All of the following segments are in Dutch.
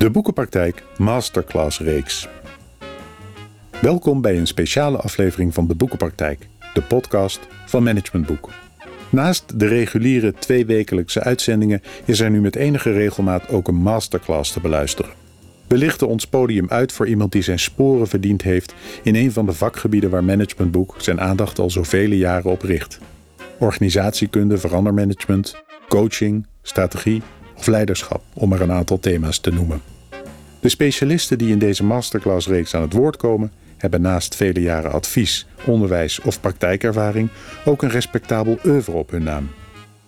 De Boekenpraktijk Masterclass reeks. Welkom bij een speciale aflevering van De Boekenpraktijk, de podcast van Managementboek. Naast de reguliere tweewekelijkse uitzendingen is er nu met enige regelmaat ook een masterclass te beluisteren. We lichten ons podium uit voor iemand die zijn sporen verdiend heeft in een van de vakgebieden waar Managementboek zijn aandacht al zoveel jaren op richt. Organisatiekunde, verandermanagement, coaching, strategie of leiderschap, om maar een aantal thema's te noemen. De specialisten die in deze masterclass-reeks aan het woord komen, hebben naast vele jaren advies, onderwijs of praktijkervaring ook een respectabel oeuvre op hun naam.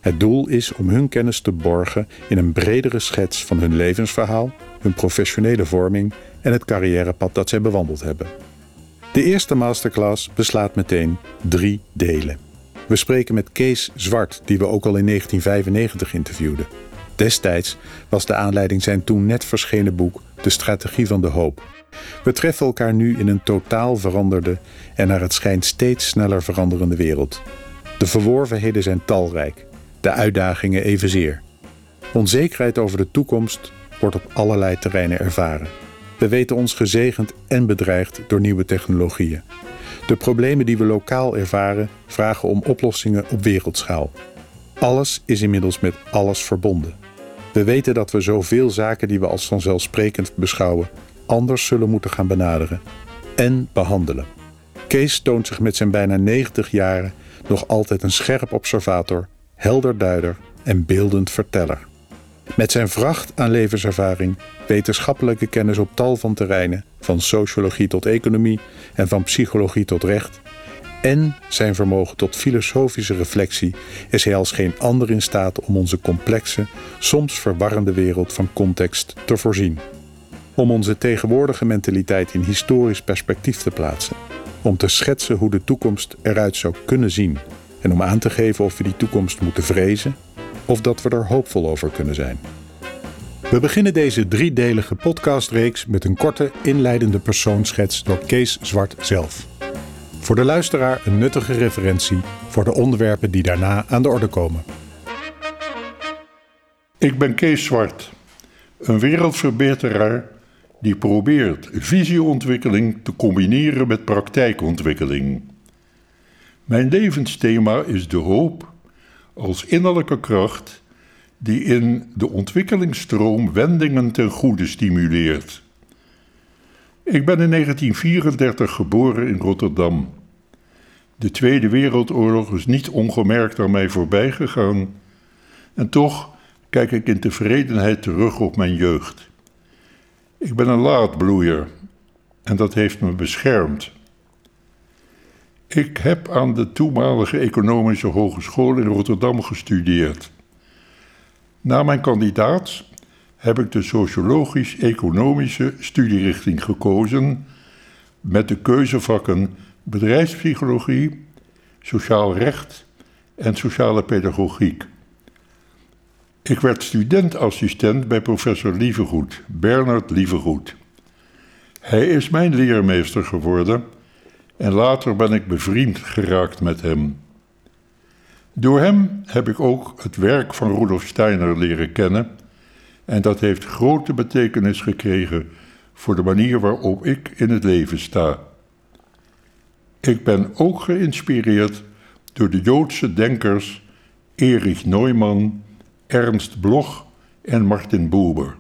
Het doel is om hun kennis te borgen in een bredere schets van hun levensverhaal, hun professionele vorming en het carrièrepad dat zij bewandeld hebben. De eerste masterclass beslaat meteen drie delen. We spreken met Kees Zwart, die we ook al in 1995 interviewden. Destijds was de aanleiding zijn toen net verschenen boek De Strategie van de Hoop. We treffen elkaar nu in een totaal veranderde en naar het schijnt steeds sneller veranderende wereld. De verworvenheden zijn talrijk, de uitdagingen evenzeer. Onzekerheid over de toekomst wordt op allerlei terreinen ervaren. We weten ons gezegend en bedreigd door nieuwe technologieën. De problemen die we lokaal ervaren vragen om oplossingen op wereldschaal. Alles is inmiddels met alles verbonden. We weten dat we zoveel zaken die we als vanzelfsprekend beschouwen, anders zullen moeten gaan benaderen en behandelen. Kees toont zich met zijn bijna 90 jaren nog altijd een scherp observator, helder duider en beeldend verteller. Met zijn vracht aan levenservaring, wetenschappelijke kennis op tal van terreinen, van sociologie tot economie en van psychologie tot recht, en zijn vermogen tot filosofische reflectie is hij als geen ander in staat om onze complexe, soms verwarrende wereld van context te voorzien. Om onze tegenwoordige mentaliteit in historisch perspectief te plaatsen. Om te schetsen hoe de toekomst eruit zou kunnen zien. En om aan te geven of we die toekomst moeten vrezen of dat we er hoopvol over kunnen zijn. We beginnen deze driedelige podcastreeks met een korte inleidende persoonschets door Kees Zwart zelf. Voor de luisteraar een nuttige referentie voor de onderwerpen die daarna aan de orde komen. Ik ben Kees Zwart, een wereldverbeteraar die probeert visieontwikkeling te combineren met praktijkontwikkeling. Mijn levensthema is de hoop als innerlijke kracht die in de ontwikkelingsstroom wendingen ten goede stimuleert. Ik ben in 1934 geboren in Rotterdam. De Tweede Wereldoorlog is niet ongemerkt aan mij voorbij gegaan. En toch kijk ik in tevredenheid terug op mijn jeugd. Ik ben een laadbloeier en dat heeft me beschermd. Ik heb aan de toenmalige Economische Hogeschool in Rotterdam gestudeerd. Na mijn kandidaat heb ik de sociologisch-economische studierichting gekozen met de keuzevakken bedrijfspsychologie, sociaal recht en sociale pedagogiek. Ik werd studentassistent bij professor Lievegoed, Bernard Lievegoed. Hij is mijn leermeester geworden en later ben ik bevriend geraakt met hem. Door hem heb ik ook het werk van Rudolf Steiner leren kennen en dat heeft grote betekenis gekregen voor de manier waarop ik in het leven sta. Ik ben ook geïnspireerd door de Joodse denkers Erich Neumann, Ernst Bloch en Martin Buber.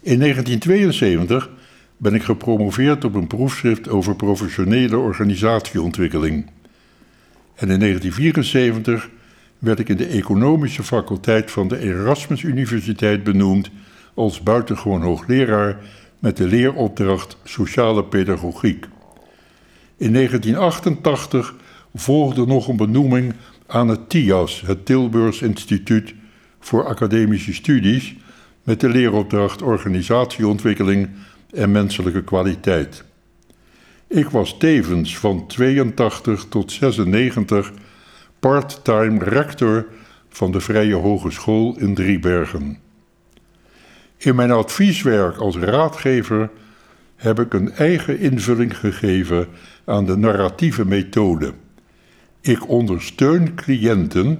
In 1972 ben ik gepromoveerd op een proefschrift over professionele organisatieontwikkeling. En in 1974 werd ik in de economische faculteit van de Erasmus Universiteit benoemd als buitengewoon hoogleraar met de leeropdracht Sociale Pedagogiek. In 1988 volgde nog een benoeming aan het TIAS, het Tilburgs Instituut voor Academische Studies, met de leeropdracht Organisatieontwikkeling en Menselijke Kwaliteit. Ik was tevens van 82 tot 96 part-time rector van de Vrije Hogeschool in Driebergen. In mijn advieswerk als raadgever heb ik een eigen invulling gegeven aan de narratieve methode. Ik ondersteun cliënten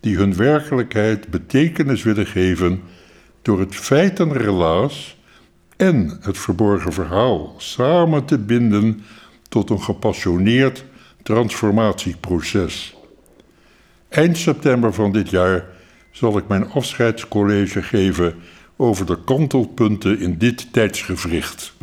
die hun werkelijkheid betekenis willen geven door het feit en relaas en het verborgen verhaal samen te binden tot een gepassioneerd transformatieproces. Eind september van dit jaar zal ik mijn afscheidscollege geven over de kantelpunten in dit tijdsgevricht.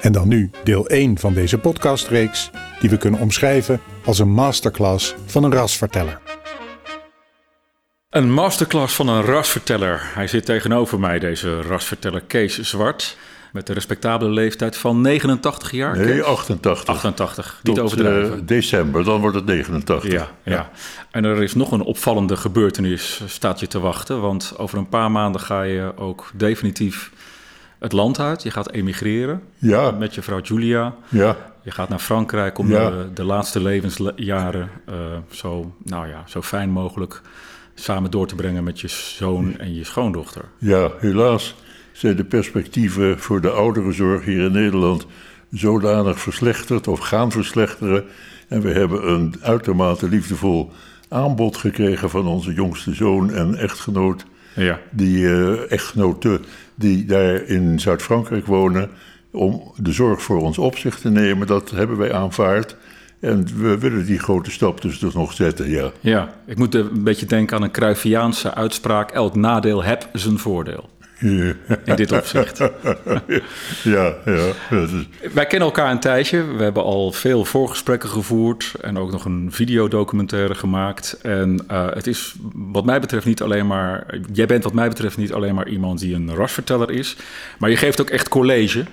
En dan nu deel 1 van deze podcastreeks, die we kunnen omschrijven als een masterclass van een rasverteller. Een masterclass van een rasverteller. Hij zit tegenover mij, deze rasverteller Kees Zwart. Met een respectabele leeftijd van 89 jaar. Nee, Kees? 88. 88, niet Tot overdrijven. eh, december, dan wordt het 89. ja, ja. En er is nog een opvallende gebeurtenis staat je te wachten. Want over een paar maanden ga je ook definitief het land uit. Je gaat emigreren Ja, met je vrouw Julia. ja, Je gaat naar Frankrijk om Ja. de, de laatste levensjaren eh, zo, nou ja, zo fijn mogelijk samen door te brengen met je zoon en je schoondochter. ja, helaas zijn de perspectieven voor de ouderenzorg hier in Nederland zodanig verslechterd of gaan verslechteren. En we hebben een uitermate liefdevol aanbod gekregen van onze jongste zoon en echtgenoot, Ja, die echtgenoten die daar in Zuid-Frankrijk wonen, om de zorg voor ons op zich te nemen. Dat hebben wij aanvaard. En we willen die grote stap dus, dus nog zetten, ja. ja. ik moet een beetje denken aan een Cruyffiaanse uitspraak. Elk nadeel heb zijn voordeel. In dit opzicht. Ja, ja. is- Wij kennen elkaar een tijdje. We hebben al veel voorgesprekken gevoerd en ook nog een videodocumentaire gemaakt. En eh, het is wat mij betreft niet alleen maar. Jij bent wat mij betreft niet alleen maar iemand die een rasverteller is, maar je geeft ook echt college.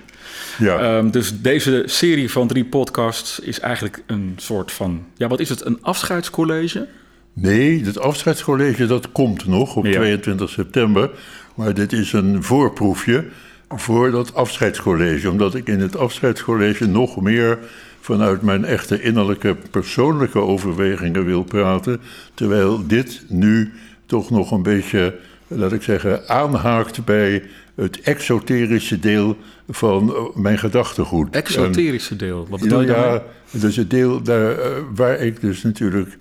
ja. Ehm, dus deze serie van drie podcasts is eigenlijk een soort van. Ja, wat is het? Een afscheidscollege? Nee, het afscheidscollege dat komt nog op Ja. 22 september. Maar dit is een voorproefje voor dat afscheidscollege. Omdat ik in het afscheidscollege nog meer vanuit mijn echte innerlijke persoonlijke overwegingen wil praten. Terwijl dit nu toch nog een beetje, laat ik zeggen, aanhaakt bij het exoterische deel van eh, mijn gedachtegoed. Exoterische deel. Wat bedoel je ja, is het deel daar, eh, waar ik dus natuurlijk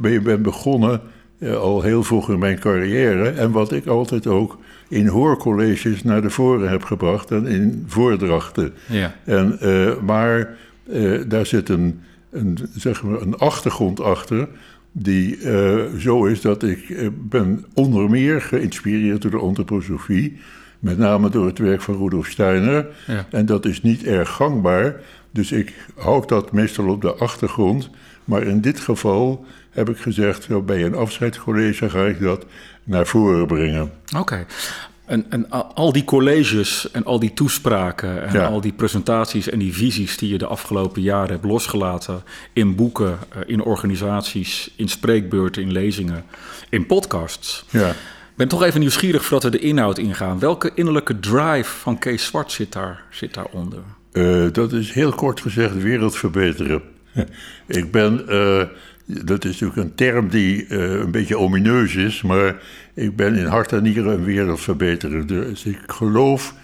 mee ben begonnen, al heel vroeg in mijn carrière. En wat ik altijd ook in hoorcolleges naar de voren heb gebracht en in voordrachten. Ja. En, eh, maar eh, daar zit een, een, zeg maar een achtergrond achter. Die eh, zo is dat ik eh, ben onder meer geïnspireerd door de antroposofie. Met name door het werk van Rudolf Steiner. Ja. En dat is niet erg gangbaar. Dus ik houd dat meestal op de achtergrond. Maar in dit geval heb ik gezegd, bij een afscheidscollege ga ik dat naar voren brengen. Oké. En, en al- die colleges en al die toespraken en Ja. al die presentaties en die visies die je de afgelopen jaren hebt losgelaten in boeken, eh, in organisaties, in spreekbeurten, in lezingen, in podcasts. Ja. Ik ben toch even nieuwsgierig voordat we de inhoud ingaan. Welke innerlijke drive van Kees Zwart zit, daar, zit daaronder? Eh, dat is heel kort gezegd wereld verbeteren. ik ben, eh, dat is natuurlijk een term die eh, een beetje omineus is, maar ik ben in hart en nieren een wereldverbeterer. Dus ik geloof,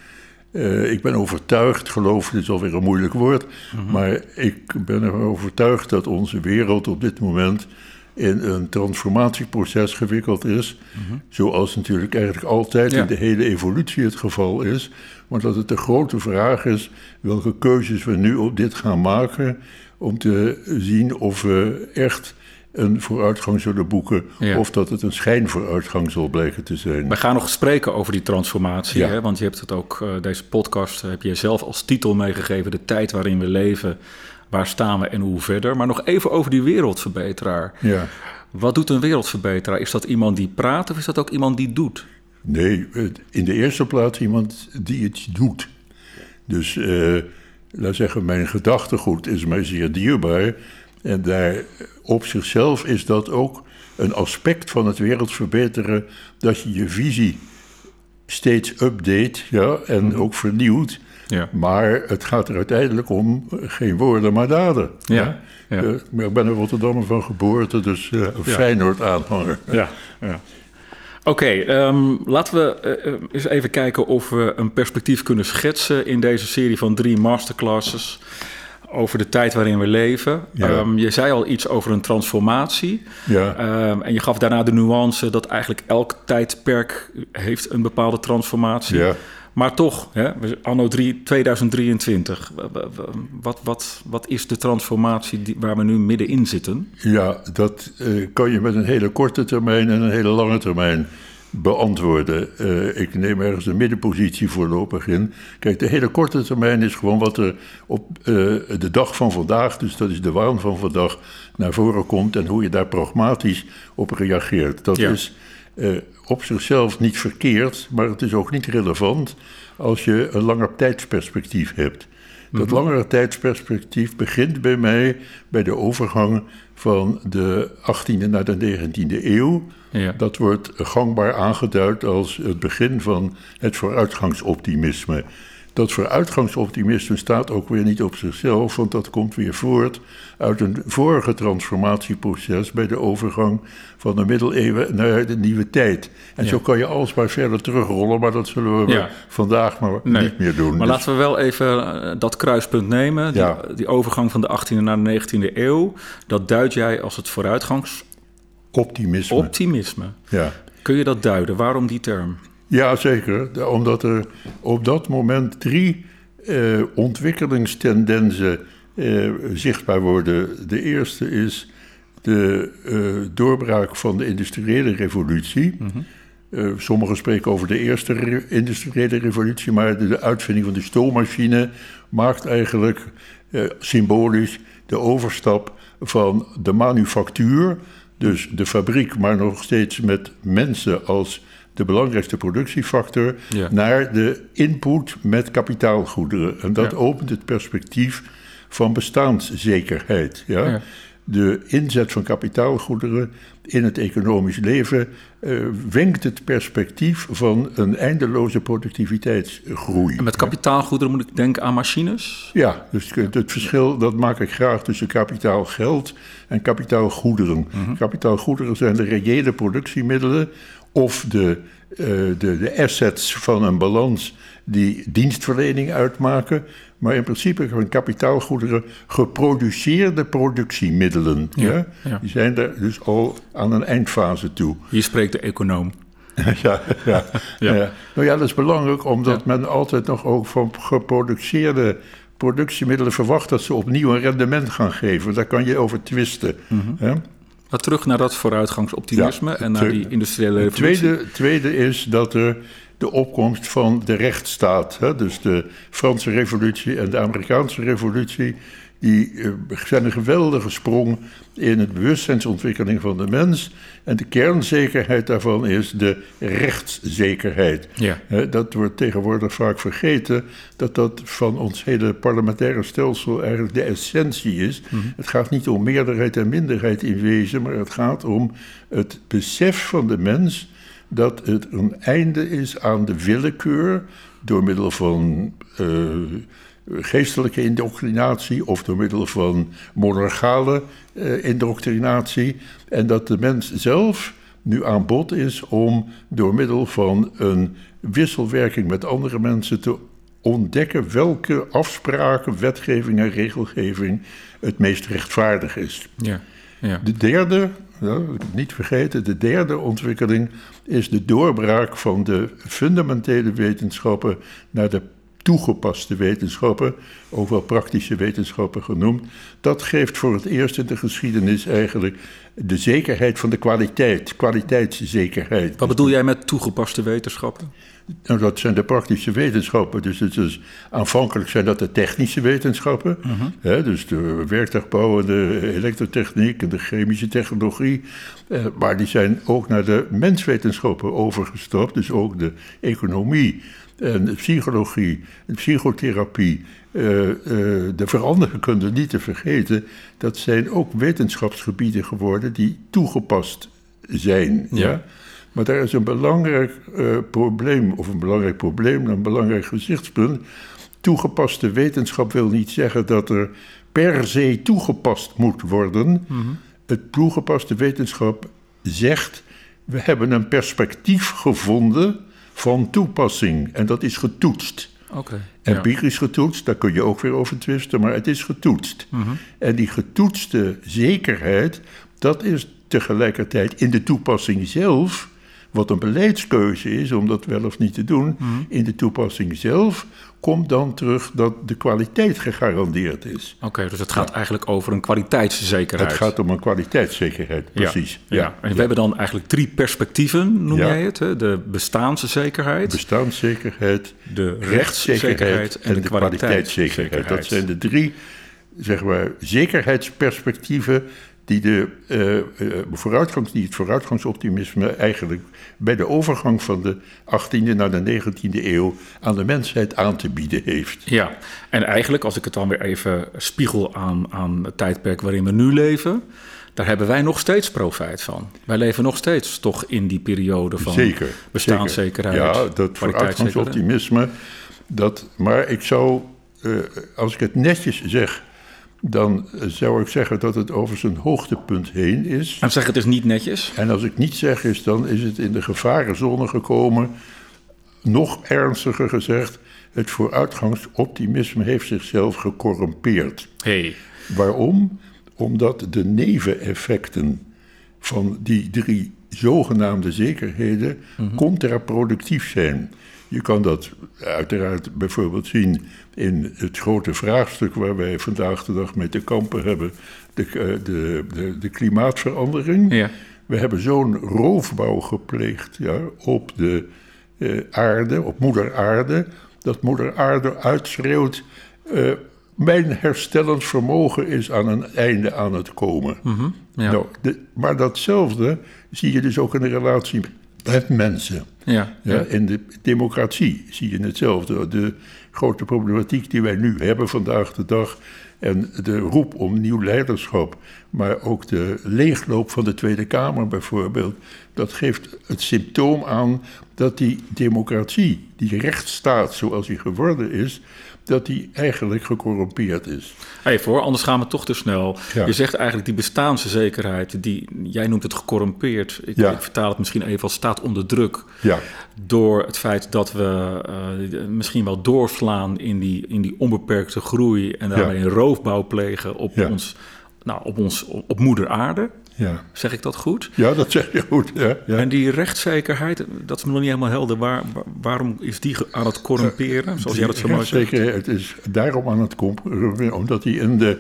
eh, ik ben overtuigd, geloof is alweer een moeilijk woord, maar ik ben ervan overtuigd dat onze wereld op dit moment in een transformatieproces gewikkeld is. Zoals natuurlijk eigenlijk altijd Ja. in de hele evolutie het geval is. Maar dat het de grote vraag is welke keuzes we nu op dit gaan maken. Om te zien of we echt een vooruitgang zullen boeken. Ja. Of dat het een schijnvooruitgang zal blijken te zijn. We gaan nog spreken over die transformatie. Ja. Hè? Want je hebt het ook, eh, deze podcast heb je zelf als titel meegegeven: De tijd waarin we leven. Waar staan we en hoe verder? Maar nog even over die wereldverbeteraar. Ja. Wat doet een wereldverbeteraar? Is dat iemand die praat of is dat ook iemand die doet? Nee, in de eerste plaats iemand die het doet. Dus, eh laat zeggen, mijn gedachtegoed is mij zeer dierbaar. En daar op zichzelf is dat ook een aspect van het wereldverbeteren... dat je je visie steeds update ja, en ook vernieuwt. Ja. Maar het gaat er uiteindelijk om eh, geen woorden, maar daden. Ja, ja. Eh, maar ik ben een Rotterdammer van geboorte, dus eh, een Feyenoord-aanhanger. Ja, ja. Oké, ehm, laten we eh, eh, eens even kijken of we een perspectief kunnen schetsen in deze serie van drie masterclasses. over de tijd waarin we leven. Ja. Ehm, je zei al iets over een transformatie. Ja. Ehm, en je gaf daarna de nuance dat eigenlijk elk tijdperk heeft een bepaalde transformatie. Ja. Maar toch, hè, anno drie- 2023, w- w- w- wat, wat, wat is de transformatie die, waar we nu middenin zitten? Ja, dat eh, kan je met een hele korte termijn en een hele lange termijn beantwoorden. Eh, ik neem ergens een middenpositie voorlopig in. Kijk, de hele korte termijn is gewoon wat er op eh, de dag van vandaag, dus dat is de waan van vandaag, naar voren komt en hoe je daar pragmatisch op reageert. Dat Ja. is eh, op zichzelf niet verkeerd, maar het is ook niet relevant als je een langer tijdsperspectief hebt. Dat langere tijdsperspectief begint bij mij bij de overgang van de 18e naar de 19e eeuw. Ja. Dat wordt gangbaar aangeduid als het begin van het vooruitgangsoptimisme. Dat vooruitgangsoptimisme staat ook weer niet op zichzelf, want dat komt weer voort uit een vorige transformatieproces bij de overgang van de middeleeuwen naar de nieuwe tijd. En Ja. zo kan je alsmaar verder terugrollen, maar dat zullen we Ja. vandaag maar Nee. niet meer doen. Maar Dus- laten we wel even eh, dat kruispunt nemen. Die, Ja. die overgang van de 18e naar de 19e eeuw. Dat duid jij als het vooruitgangsoptimisme. Optimisme. Ja. Kun je dat duiden? Waarom die term? Ja, zeker. Omdat er op dat moment drie eh, ontwikkelingstendensen eh, zichtbaar worden. De eerste is de eh, doorbraak van de industriële revolutie. Eh, sommigen spreken over de eerste re- industriële revolutie, maar de, de uitvinding van de stoommachine maakt eigenlijk eh, symbolisch de overstap van de manufactuur, dus de fabriek, maar nog steeds met mensen als de belangrijkste productiefactor, Ja. naar de input met kapitaalgoederen. En dat Ja. opent het perspectief van bestaanszekerheid. Ja? De inzet van kapitaalgoederen in het economisch leven eh, wenkt het perspectief van een eindeloze productiviteitsgroei. En met kapitaalgoederen moet ik denken aan machines. Ja, dus het verschil dat maak ik graag tussen kapitaalgeld en kapitaalgoederen. Kapitaalgoederen zijn de reële productiemiddelen of de, eh, de, de assets van een balans die dienstverlening uitmaken. Maar in principe zijn kapitaalgoederen geproduceerde productiemiddelen. Ja, Ja, ja. Die zijn er dus al aan een eindfase toe. Hier spreekt de econoom. Ja, ja, Ja. Nou ja, dat is belangrijk omdat men altijd nog ook van geproduceerde productiemiddelen verwacht dat ze opnieuw een rendement gaan geven. Daar kan je over twisten. hè? Maar terug naar dat vooruitgangsoptimisme Ja, en naar die industriële revolutie. tweede, tweede is dat er de opkomst van de rechtsstaat, hè, dus de Franse revolutie en de Amerikaanse revolutie, die eh, zijn een geweldige sprong in het bewustzijnsontwikkeling van de mens. En de kernzekerheid daarvan is de rechtszekerheid. Ja. Dat wordt tegenwoordig vaak vergeten, dat dat van ons hele parlementaire stelsel eigenlijk de essentie is. Het gaat niet om meerderheid en minderheid in wezen, maar het gaat om het besef van de mens dat het een einde is aan de willekeur door middel van eh, geestelijke indoctrinatie of door middel van monarchale eh, indoctrinatie. En dat de mens zelf nu aan bod is om door middel van een wisselwerking met andere mensen te ontdekken welke afspraken, wetgeving en regelgeving het meest rechtvaardig is. Ja. Ja. De derde, ja, niet vergeten, de derde ontwikkeling is de doorbraak van de fundamentele wetenschappen naar de toegepaste wetenschappen, ook wel praktische wetenschappen genoemd. Dat geeft voor het eerst in de geschiedenis eigenlijk de zekerheid van de kwaliteit, kwaliteitszekerheid. Wat bedoel jij met toegepaste wetenschappen? Nou, dat zijn de praktische wetenschappen. Dus het is, aanvankelijk zijn dat de technische wetenschappen. hè, dus de werktuigbouw en de elektrotechniek en de chemische technologie. Eh, maar die zijn ook naar de menswetenschappen overgestapt. Dus ook de economie en psychologie, psychotherapie. eh, eh, de veranderkunde niet te vergeten. Dat zijn ook wetenschapsgebieden geworden die toegepast zijn. Ja. ja? Maar daar is een belangrijk eh, probleem, of een belangrijk probleem, een belangrijk gezichtspunt. Toegepaste wetenschap wil niet zeggen dat er per se toegepast moet worden. Het toegepaste wetenschap zegt, we hebben een perspectief gevonden van toepassing en dat is getoetst. Oké. Empirisch getoetst, daar kun je ook weer over twisten, maar het is getoetst. Mhm. En die getoetste zekerheid, dat is tegelijkertijd in de toepassing zelf, wat een beleidskeuze is om dat wel of niet te doen, Mhm. in de toepassing zelf komt dan terug dat de kwaliteit gegarandeerd is. Oké, dus het gaat eigenlijk over een kwaliteitszekerheid. Het gaat om een kwaliteitszekerheid, precies. Ja, ja. En we hebben dan eigenlijk drie perspectieven, noem jij het. Hè? De bestaanszekerheid, Bestaanszekerheid, de rechtszekerheid en de kwaliteitszekerheid. Dat zijn de drie zeg maar, zekerheidsperspectieven die, de, eh, eh, vooruitgangs, die het vooruitgangsoptimisme eigenlijk bij de overgang van de 18e naar de 19e eeuw aan de mensheid aan te bieden heeft. Ja, en eigenlijk als ik het dan weer even spiegel aan, aan het tijdperk waarin we nu leven, daar hebben wij nog steeds profijt van. Wij leven nog steeds toch in die periode van Zeker. bestaanszekerheid. zeker. Ja, dat vooruitgangsoptimisme. Dat, maar ik zou, eh, als ik het netjes zeg, dan zou ik zeggen dat het over zijn hoogtepunt heen is. En zeg het is niet netjes. En als ik niet zeg is, dan is het in de gevarenzone gekomen. Nog ernstiger gezegd, het vooruitgangsoptimisme heeft zichzelf gecorrumpeerd. Hey. Waarom? Omdat de neveneffecten van die drie zogenaamde zekerheden contraproductief zijn. Je kan dat uiteraard bijvoorbeeld zien in het grote vraagstuk waar wij vandaag de dag mee te kampen hebben, de, eh, de, de, de klimaatverandering. Ja. We hebben zo'n roofbouw gepleegd ja, op de eh, aarde, op moeder aarde, dat moeder aarde uitschreeuwt, eh, mijn herstellend vermogen is aan een einde aan het komen. ja. nou, de- maar datzelfde zie je dus ook in de relatie met mensen. Ja, ja. in de democratie zie je hetzelfde. De grote problematiek die wij nu hebben vandaag de dag. En de roep om nieuw leiderschap. Maar ook de leegloop van de Tweede Kamer bijvoorbeeld. Dat geeft het symptoom aan dat die democratie, die rechtsstaat zoals die geworden is. Dat die eigenlijk gecorrumpeerd is. Even hoor, anders gaan we toch te snel. Ja. Je zegt eigenlijk die bestaanszekerheid, die, jij noemt het gecorrumpeerd. Ik, Ja. ik vertaal het misschien even als staat onder druk. Ja, Door het feit dat we eh, misschien wel doorslaan in die, in die onbeperkte groei en daarmee een roofbouw plegen op, ons, nou, op, ons, op moeder aarde. Ja. Zeg ik dat goed? ja dat zeg je goed. Ja, ja. En die rechtszekerheid, dat is me nog niet helemaal helder. Waar, waar- waarom is die aan het corrumperen? Zoals jij dat zo mooi zegt. Het is daarom aan het corrumperen, omdat hij in de,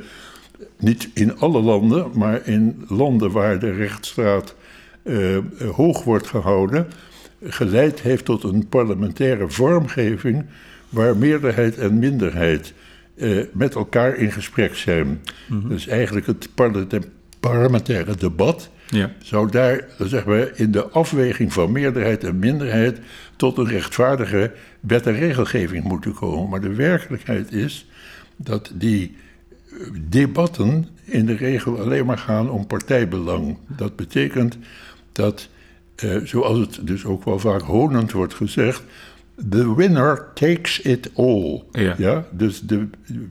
niet in alle landen, maar in landen waar de rechtsstaat eh, hoog wordt gehouden, geleid heeft tot een parlementaire vormgeving waar meerderheid en minderheid eh, met elkaar in gesprek zijn. Dus eigenlijk het parlementa- parlementaire debat Ja. zou daar, zeggen we, in de afweging van meerderheid en minderheid tot een rechtvaardige wet en regelgeving moeten komen. Maar de werkelijkheid is dat die eh, debatten in de regel alleen maar gaan om partijbelang. Dat betekent dat, eh, zoals het dus ook wel vaak honend wordt gezegd, the winner takes it all. Ja. dus de,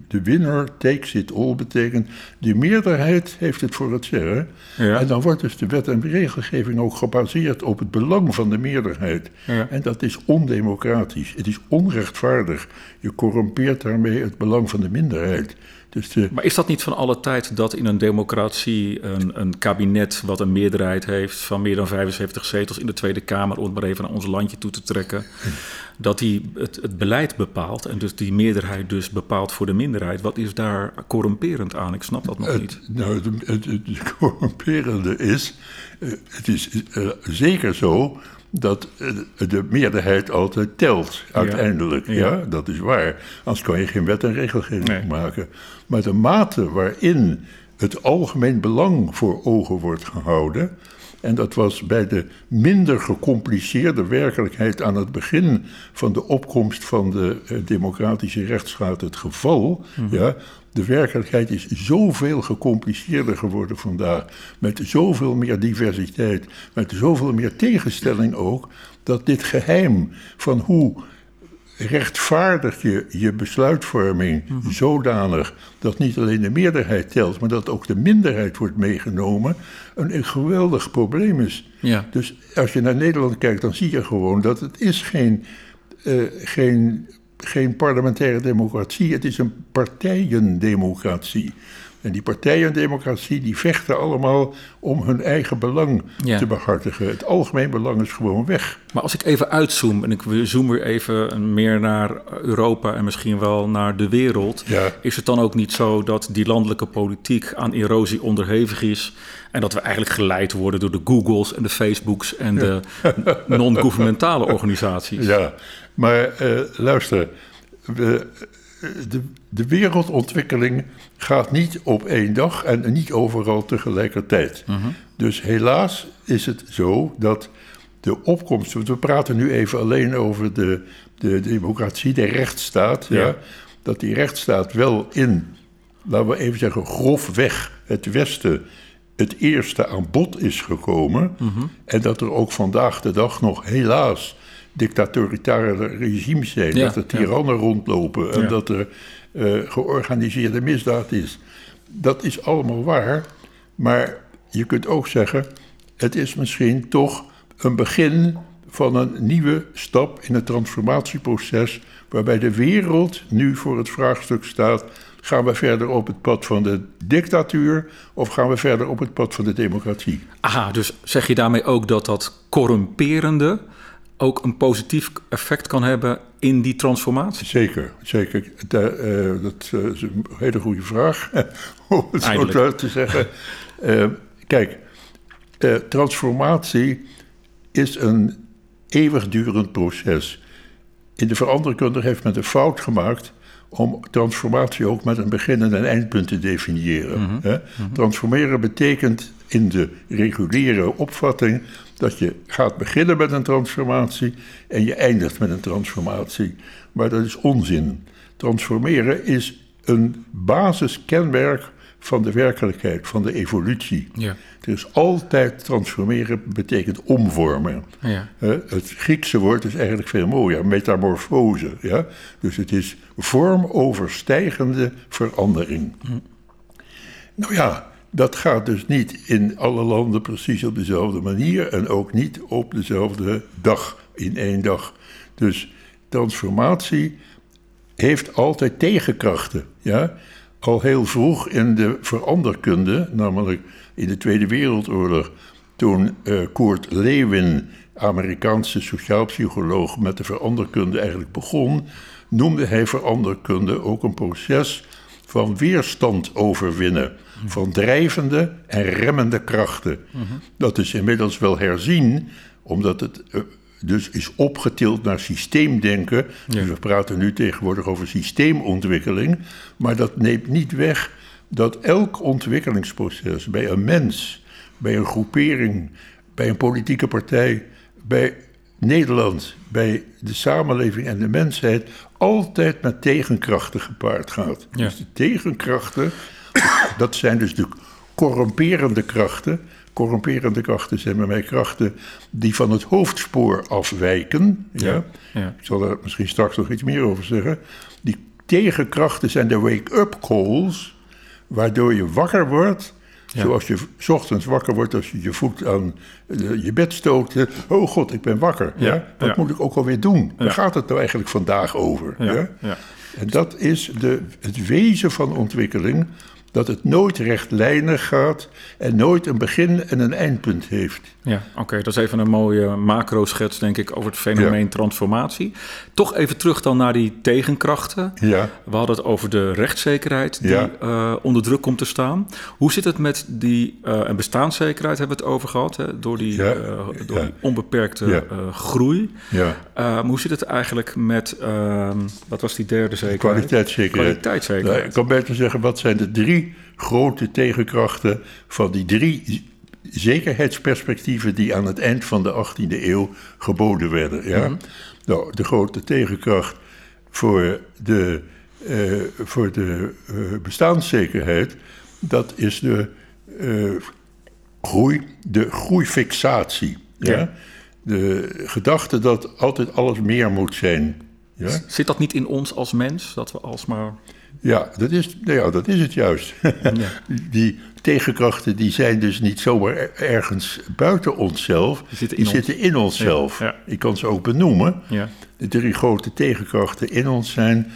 de winner takes it all betekent, de meerderheid heeft het voor het zeggen. Ja. En dan wordt dus de wet en regelgeving ook gebaseerd op het belang van de meerderheid. Ja. En dat is ondemocratisch. Het is onrechtvaardig. Je corrumpeert daarmee het belang van de minderheid. Dus de, Maar is dat niet van alle tijd dat in een democratie een, een kabinet wat een meerderheid heeft van meer dan 75 zetels in de Tweede Kamer, om het maar even naar ons landje toe te trekken, dat die het, het beleid bepaalt en dus die meerderheid dus bepaalt voor de minderheid? Wat is daar corrumperend aan? Ik snap dat nog niet. Het, nou, het, het, het corrumperende is, eh, het is eh, zeker zo dat eh, de meerderheid altijd telt, uiteindelijk. Ja. Ja. dat is waar. Anders kan je geen wet en regelgeving Nee. maken. Maar de mate waarin het algemeen belang voor ogen wordt gehouden... En dat was bij de minder gecompliceerde werkelijkheid aan het begin van de opkomst van de eh, democratische rechtsstaat het geval. Ja, de werkelijkheid is zoveel gecompliceerder geworden vandaag, met zoveel meer diversiteit, met zoveel meer tegenstelling ook, dat dit geheim van hoe rechtvaardig je je besluitvorming zodanig dat niet alleen de meerderheid telt, maar dat ook de minderheid wordt meegenomen, een, een geweldig probleem is. Ja. Dus als je naar Nederland kijkt, dan zie je gewoon dat het is geen, eh, geen geen parlementaire democratie, het is een partijendemocratie. En die partijendemocratie die vechten allemaal om hun eigen belang Ja. te behartigen. Het algemeen belang is gewoon weg. Maar als ik even uitzoom en ik zoom weer even meer naar Europa en misschien wel naar de wereld, Ja. is het dan ook niet zo dat die landelijke politiek aan erosie onderhevig is en dat we eigenlijk geleid worden door de Googles en de Facebooks en de non-gouvernementale organisaties? Ja, maar eh, luister, we, de, de wereldontwikkeling gaat niet op één dag en niet overal tegelijkertijd. Dus helaas is het zo dat de opkomst, want we praten nu even alleen over de, de democratie, de rechtsstaat, ja. Ja. dat die rechtsstaat wel in, laten we even zeggen, grofweg het Westen het eerste aan bod is gekomen. En dat er ook vandaag de dag nog helaas dictatoritaire regimes zijn. Ja, dat er ja. tirannen rondlopen en Ja. dat er eh, georganiseerde misdaad is. Dat is allemaal waar, maar je kunt ook zeggen... het is misschien toch een begin van een nieuwe stap in het transformatieproces... waarbij de wereld nu voor het vraagstuk staat... gaan we verder op het pad van de dictatuur... of gaan we verder op het pad van de democratie? Aha, dus zeg je daarmee ook dat dat corrumperende ook een positief effect kan hebben in die transformatie? Zeker, zeker. Da- eh, dat eh, is een hele goede vraag, om het zo Eindelijk. te zeggen. Eh, kijk, eh, transformatie is een eeuwigdurend proces. In de veranderkunde heeft men de fout gemaakt om transformatie ook met een begin en een eindpunt te definiëren. hè. Transformeren betekent in de reguliere opvatting dat je gaat beginnen met een transformatie en je eindigt met een transformatie. Maar dat is onzin. Transformeren is een basiskenmerk van de werkelijkheid, van de evolutie. Ja. Is altijd transformeren betekent omvormen. Ja. Het Griekse woord is eigenlijk veel mooier, metamorfose. Ja? Dus het is vormoverstijgende verandering. Nou ja, dat gaat dus niet in alle landen precies op dezelfde manier en ook niet op dezelfde dag, in één dag. Dus transformatie heeft altijd tegenkrachten. Ja? Al heel vroeg in de veranderkunde, namelijk in de Tweede Wereldoorlog, toen eh Kurt Lewin, Amerikaanse sociaalpsycholoog, met de veranderkunde eigenlijk begon, noemde hij veranderkunde ook een proces van weerstand overwinnen, van drijvende en remmende krachten. Dat is inmiddels wel herzien, omdat het eh, dus is opgetild naar systeemdenken. Dus we praten nu tegenwoordig over systeemontwikkeling, maar dat neemt niet weg dat elk ontwikkelingsproces bij een mens, bij een groepering, bij een politieke partij, bij Nederland, bij de samenleving en de mensheid altijd met tegenkrachten gepaard gaat. Ja. Dus de tegenkrachten, dat zijn dus de corrumperende krachten. Corrumperende krachten zijn bij mij krachten die van het hoofdspoor afwijken. Ja. Ik zal daar misschien straks nog iets meer over zeggen. Die tegenkrachten zijn de wake-up calls, waardoor je wakker wordt. Ja. Zoals je 's ochtends wakker wordt als je je voet aan eh, je bed stoot. Oh god, ik ben wakker. Ja, Ja, Wat ja. moet ik ook alweer doen? Waar gaat het nou eigenlijk vandaag over? Ja, Ja? ja. En dat is de, het wezen van ontwikkeling. Dat het nooit rechtlijnig gaat en nooit een begin en een eindpunt heeft. Ja, oké, dat is even een mooie macro-schets, denk ik, over het fenomeen Ja. transformatie. Toch even terug dan naar die tegenkrachten. Ja. We hadden het over de rechtszekerheid die Ja. eh, onder druk komt te staan. Hoe zit het met die en bestaanszekerheid, hebben we het over gehad, hè? door die, Ja, eh, door die onbeperkte groei. Ja. Hoe zit het eigenlijk met, ehm, wat was die derde zekerheid? Kwaliteitszekerheid. Kwaliteitszekerheid. Nou, ik kan beter zeggen, wat zijn de drie grote tegenkrachten van die drie zekerheidsperspectieven die aan het eind van de 18e eeuw geboden werden? Ja? Mhm. Nou, de grote tegenkracht voor de, eh, voor de eh, bestaanszekerheid, dat is de eh, groei, de groeifixatie. Ja? Ja. De gedachte dat altijd alles meer moet zijn. Ja? Zit dat niet in ons als mens, dat we alsmaar Ja, dat is, nou ja, dat is het juist. Die tegenkrachten die zijn dus niet zomaar ergens buiten onszelf. Die zitten in, die ons. zitten in onszelf. Ja, Ik kan ze ook benoemen. Ja. De drie grote tegenkrachten in ons zijn...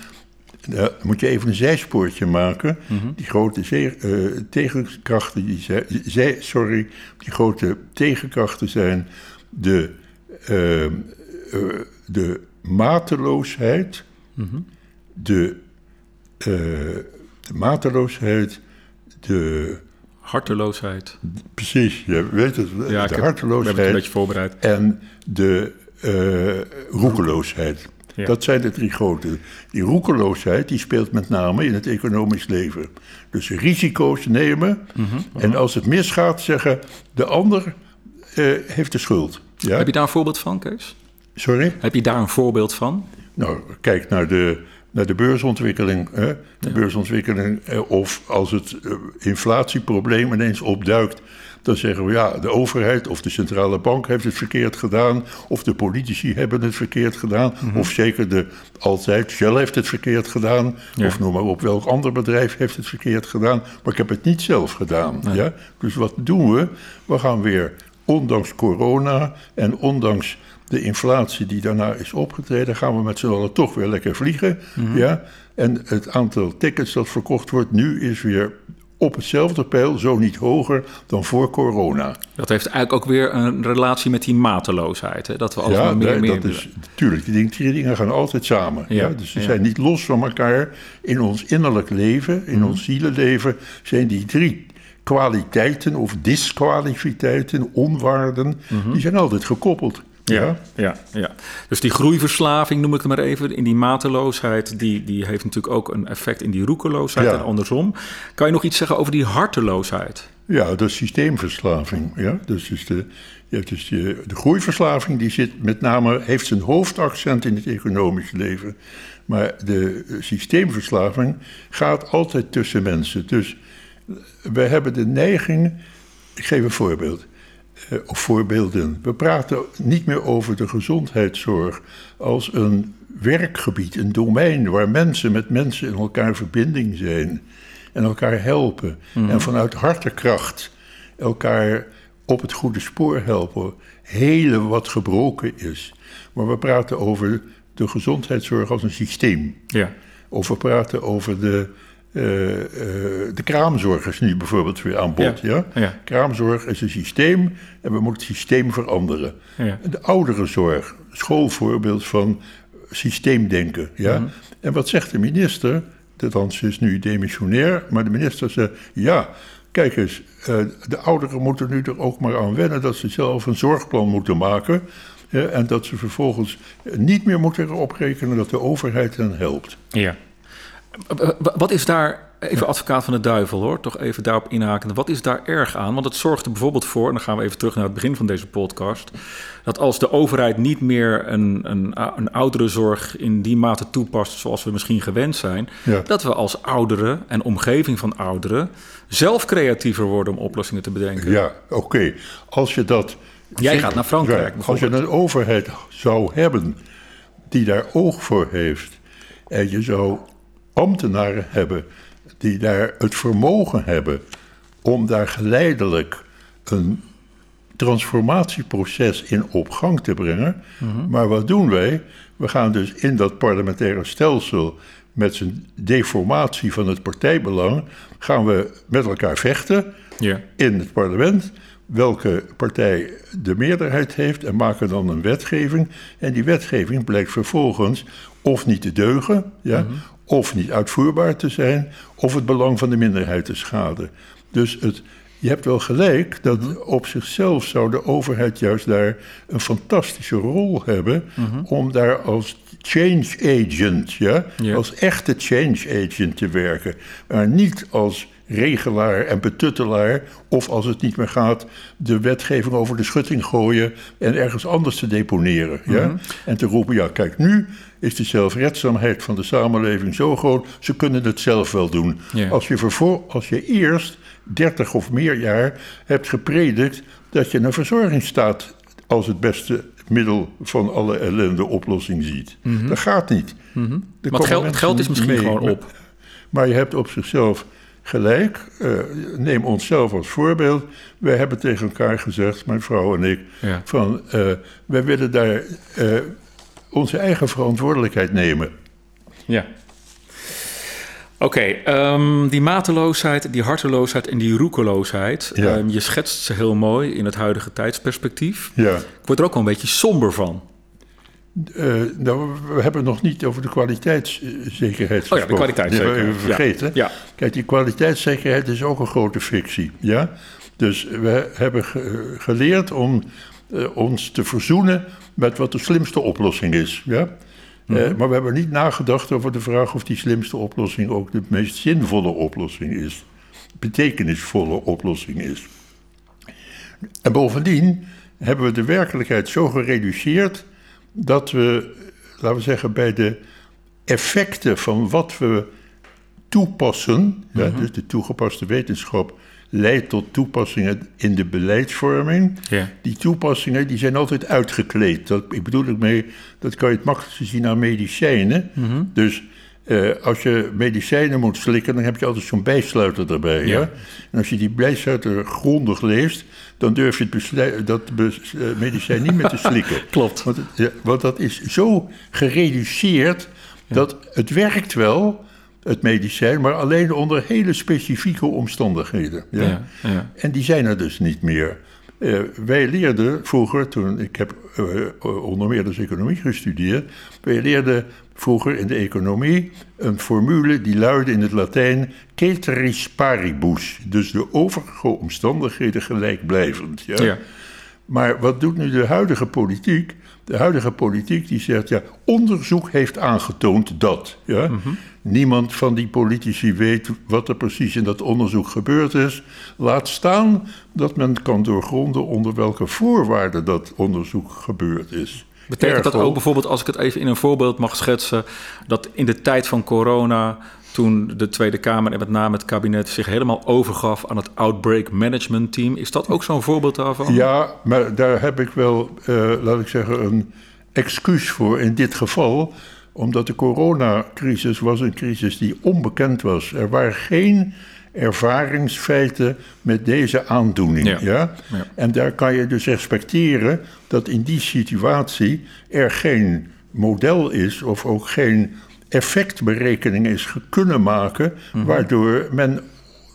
Dan moet je even een zijspoortje maken. Mhm. Die grote uh, tegenkrachten, die zij, sorry, die grote tegenkrachten zijn de, uh, uh, de mateloosheid, mm -hmm. de de mateloosheid, de... Harteloosheid. Precies, je weet het. Ja, de harteloosheid. Ik heb het een beetje voorbereid. En de uh, roekeloosheid. Dat zijn de drie grote. Die roekeloosheid die speelt met name in het economisch leven. Dus risico's nemen mhm. en als het misgaat zeggen... de ander uh, heeft de schuld. Ja? Heb je daar een voorbeeld van, Kees? Sorry? Heb je daar een voorbeeld van? Nou, kijk naar de naar de beursontwikkeling. Hè? De beursontwikkeling, eh, of als het eh, inflatieprobleem ineens opduikt, dan zeggen we ja, de overheid of de centrale bank heeft het verkeerd gedaan, of de politici hebben het verkeerd gedaan, mhm. of zeker de altijd Shell heeft het verkeerd gedaan, of noem maar op welk ander bedrijf heeft het verkeerd gedaan, maar ik heb het niet zelf gedaan. Ja? Dus wat doen we? We gaan weer, ondanks corona en ondanks de inflatie die daarna is opgetreden, gaan we met z'n allen toch weer lekker vliegen. Mhm. ja? En het aantal tickets dat verkocht wordt nu is weer op hetzelfde pijl, zo niet hoger dan voor corona. Dat heeft eigenlijk ook weer een relatie met die mateloosheid. Hè? Dat we alles ja, meer, meer... dat is natuurlijk. Die dingen gaan altijd samen. Ja, ja? Dus ze zijn niet los van elkaar. In ons innerlijk leven, in mm. ons zielenleven, zijn die drie kwaliteiten of disqualiteiten, onwaarden, mhm. die zijn altijd gekoppeld. Ja, ja, ja. Dus die groeiverslaving, noem ik het maar even, in die mateloosheid, die, die heeft natuurlijk ook een effect in die roekeloosheid en andersom. Kan je nog iets zeggen over die harteloosheid? Ja, de systeemverslaving. Ja? Dus, dus, de, ja, dus de, de groeiverslaving die zit met name, heeft zijn hoofdaccent in het economische leven. Maar de systeemverslaving gaat altijd tussen mensen. Dus we hebben de neiging, ik geef een voorbeeld. Eh, of voorbeelden. We praten niet meer over de gezondheidszorg als een werkgebied, een domein waar mensen met mensen in elkaar verbinding zijn en elkaar helpen. Mhm. En vanuit hartekracht elkaar op het goede spoor helpen. Helen wat gebroken is. Maar we praten over de gezondheidszorg als een systeem. Ja. Of we praten over de uh, uh, de kraamzorg is nu bijvoorbeeld weer aan bod. Ja, Kraamzorg is een systeem en we moeten het systeem veranderen. Ja. De ouderenzorg, schoolvoorbeeld van systeemdenken. Ja? Mhm. En wat zegt de minister? De dans is nu demissionair, maar de minister zegt: ja, kijk eens, uh, de ouderen moeten nu er ook maar aan wennen dat ze zelf een zorgplan moeten maken. en dat ze vervolgens niet meer moeten erop rekenen dat de overheid hen helpt. Ja. Wat is daar, even advocaat van de duivel hoor, toch even daarop inhaken. Wat is daar erg aan? Want het zorgt er bijvoorbeeld voor, en dan gaan we even terug naar het begin van deze podcast, dat als de overheid niet meer een, een, een ouderenzorg in die mate toepast zoals we misschien gewend zijn, dat we als ouderen en omgeving van ouderen zelf creatiever worden om oplossingen te bedenken. Ja, oké. Als je dat. Jij gaat naar Frankrijk. Als je een overheid zou hebben die daar oog voor heeft en je zou ambtenaren hebben die daar het vermogen hebben om daar geleidelijk een transformatieproces in op gang te brengen. Mhm. Maar wat doen wij? We gaan dus in dat parlementaire stelsel met zijn deformatie van het partijbelang, gaan we met elkaar vechten in het parlement. Welke partij de meerderheid heeft en maken dan een wetgeving. En die wetgeving blijkt vervolgens of niet te deugen, ja, mhm of niet uitvoerbaar te zijn, of het belang van de minderheid te schaden. Dus het, je hebt wel gelijk dat op zichzelf zou de overheid juist daar een fantastische rol hebben mhm. om daar als change agent, ja, als echte change agent te werken, maar niet als regelaar en betuttelaar, of als het niet meer gaat, de wetgeving over de schutting gooien en ergens anders te deponeren. Ja? Mhm. En te roepen, ja, kijk, nu is de zelfredzaamheid van de samenleving zo groot, ze kunnen het zelf wel doen. Als, je vervol, als je eerst 30 of meer jaar hebt gepredikt dat je een verzorgingsstaat als het beste middel van alle ellende oplossing ziet. Mhm. Dat gaat niet. Mm -hmm. het, geld, het geld is misschien gewoon op. Maar je hebt op zichzelf gelijk. Uh, neem onszelf als voorbeeld. Wij hebben tegen elkaar gezegd, mijn vrouw en ik, Ja. van uh, wij willen daar uh, onze eigen verantwoordelijkheid nemen. Ja. Oké, okay, um, die mateloosheid, die harteloosheid en die roekeloosheid. Ja. Um, je schetst ze heel mooi in het huidige tijdsperspectief. Ja. Ik word er ook wel een beetje somber van. Uh, nou, we hebben het nog niet over de kwaliteitszekerheid Oh ja, de kwaliteitszekerheid. Hebben we vergeten. Ja. ja. Kijk, die kwaliteitszekerheid is ook een grote fictie. Ja? Dus we hebben ge geleerd om uh, ons te verzoenen met wat de slimste oplossing is. Ja? -hmm. uh, maar we hebben niet nagedacht over de vraag of die slimste oplossing ook de meest zinvolle oplossing is. Betekenisvolle oplossing is. En bovendien hebben we de werkelijkheid zo gereduceerd dat we, laten we zeggen, bij de effecten van wat we toepassen, mm -hmm. ja, dus de toegepaste wetenschap leidt tot toepassingen in de beleidsvorming. Ja. Die toepassingen die zijn altijd uitgekleed. Dat, ik bedoel ik mee, dat kan je het makkelijkste zien aan medicijnen. Mhm. Mm -hmm. Dus uh, als je medicijnen moet slikken, dan heb je altijd zo'n bijsluiter erbij. Ja. Ja? En als je die bijsluiter grondig leest, dan durf je het dat bes uh, medicijn niet meer te slikken. Klopt. Want, ja, want, dat is zo gereduceerd dat het werkt wel, het medicijn, maar alleen onder hele specifieke omstandigheden. Ja? Ja, en die zijn er dus niet meer. Uh, wij leerden vroeger, toen ik heb uh, onder meer dus economie gestudeerd, wij leerden vroeger in de economie een formule die luidde in het Latijn ceteris paribus, dus de overige omstandigheden gelijkblijvend. Ja? ja. Maar wat doet nu de huidige politiek? De huidige politiek die zegt, ja, onderzoek heeft aangetoond dat. Ja? Mm -hmm. Niemand van die politici weet wat er precies in dat onderzoek gebeurd is. Laat staan dat men kan doorgronden onder welke voorwaarden dat onderzoek gebeurd is. Betekent dat ook bijvoorbeeld, als ik het even in een voorbeeld mag schetsen, dat in de tijd van corona, toen de Tweede Kamer en met name het kabinet zich helemaal overgaf aan het Outbreak Management Team, is dat ook zo'n voorbeeld daarvan? Ja, maar daar heb ik wel, uh, laat ik zeggen, een excuus voor in dit geval omdat de coronacrisis was een crisis die onbekend was. Er waren geen ervaringsfeiten met deze aandoening. Ja. Ja? Ja. En daar kan je dus respecteren dat in die situatie er geen model is of ook geen effectberekening is kunnen maken, Mhm. waardoor men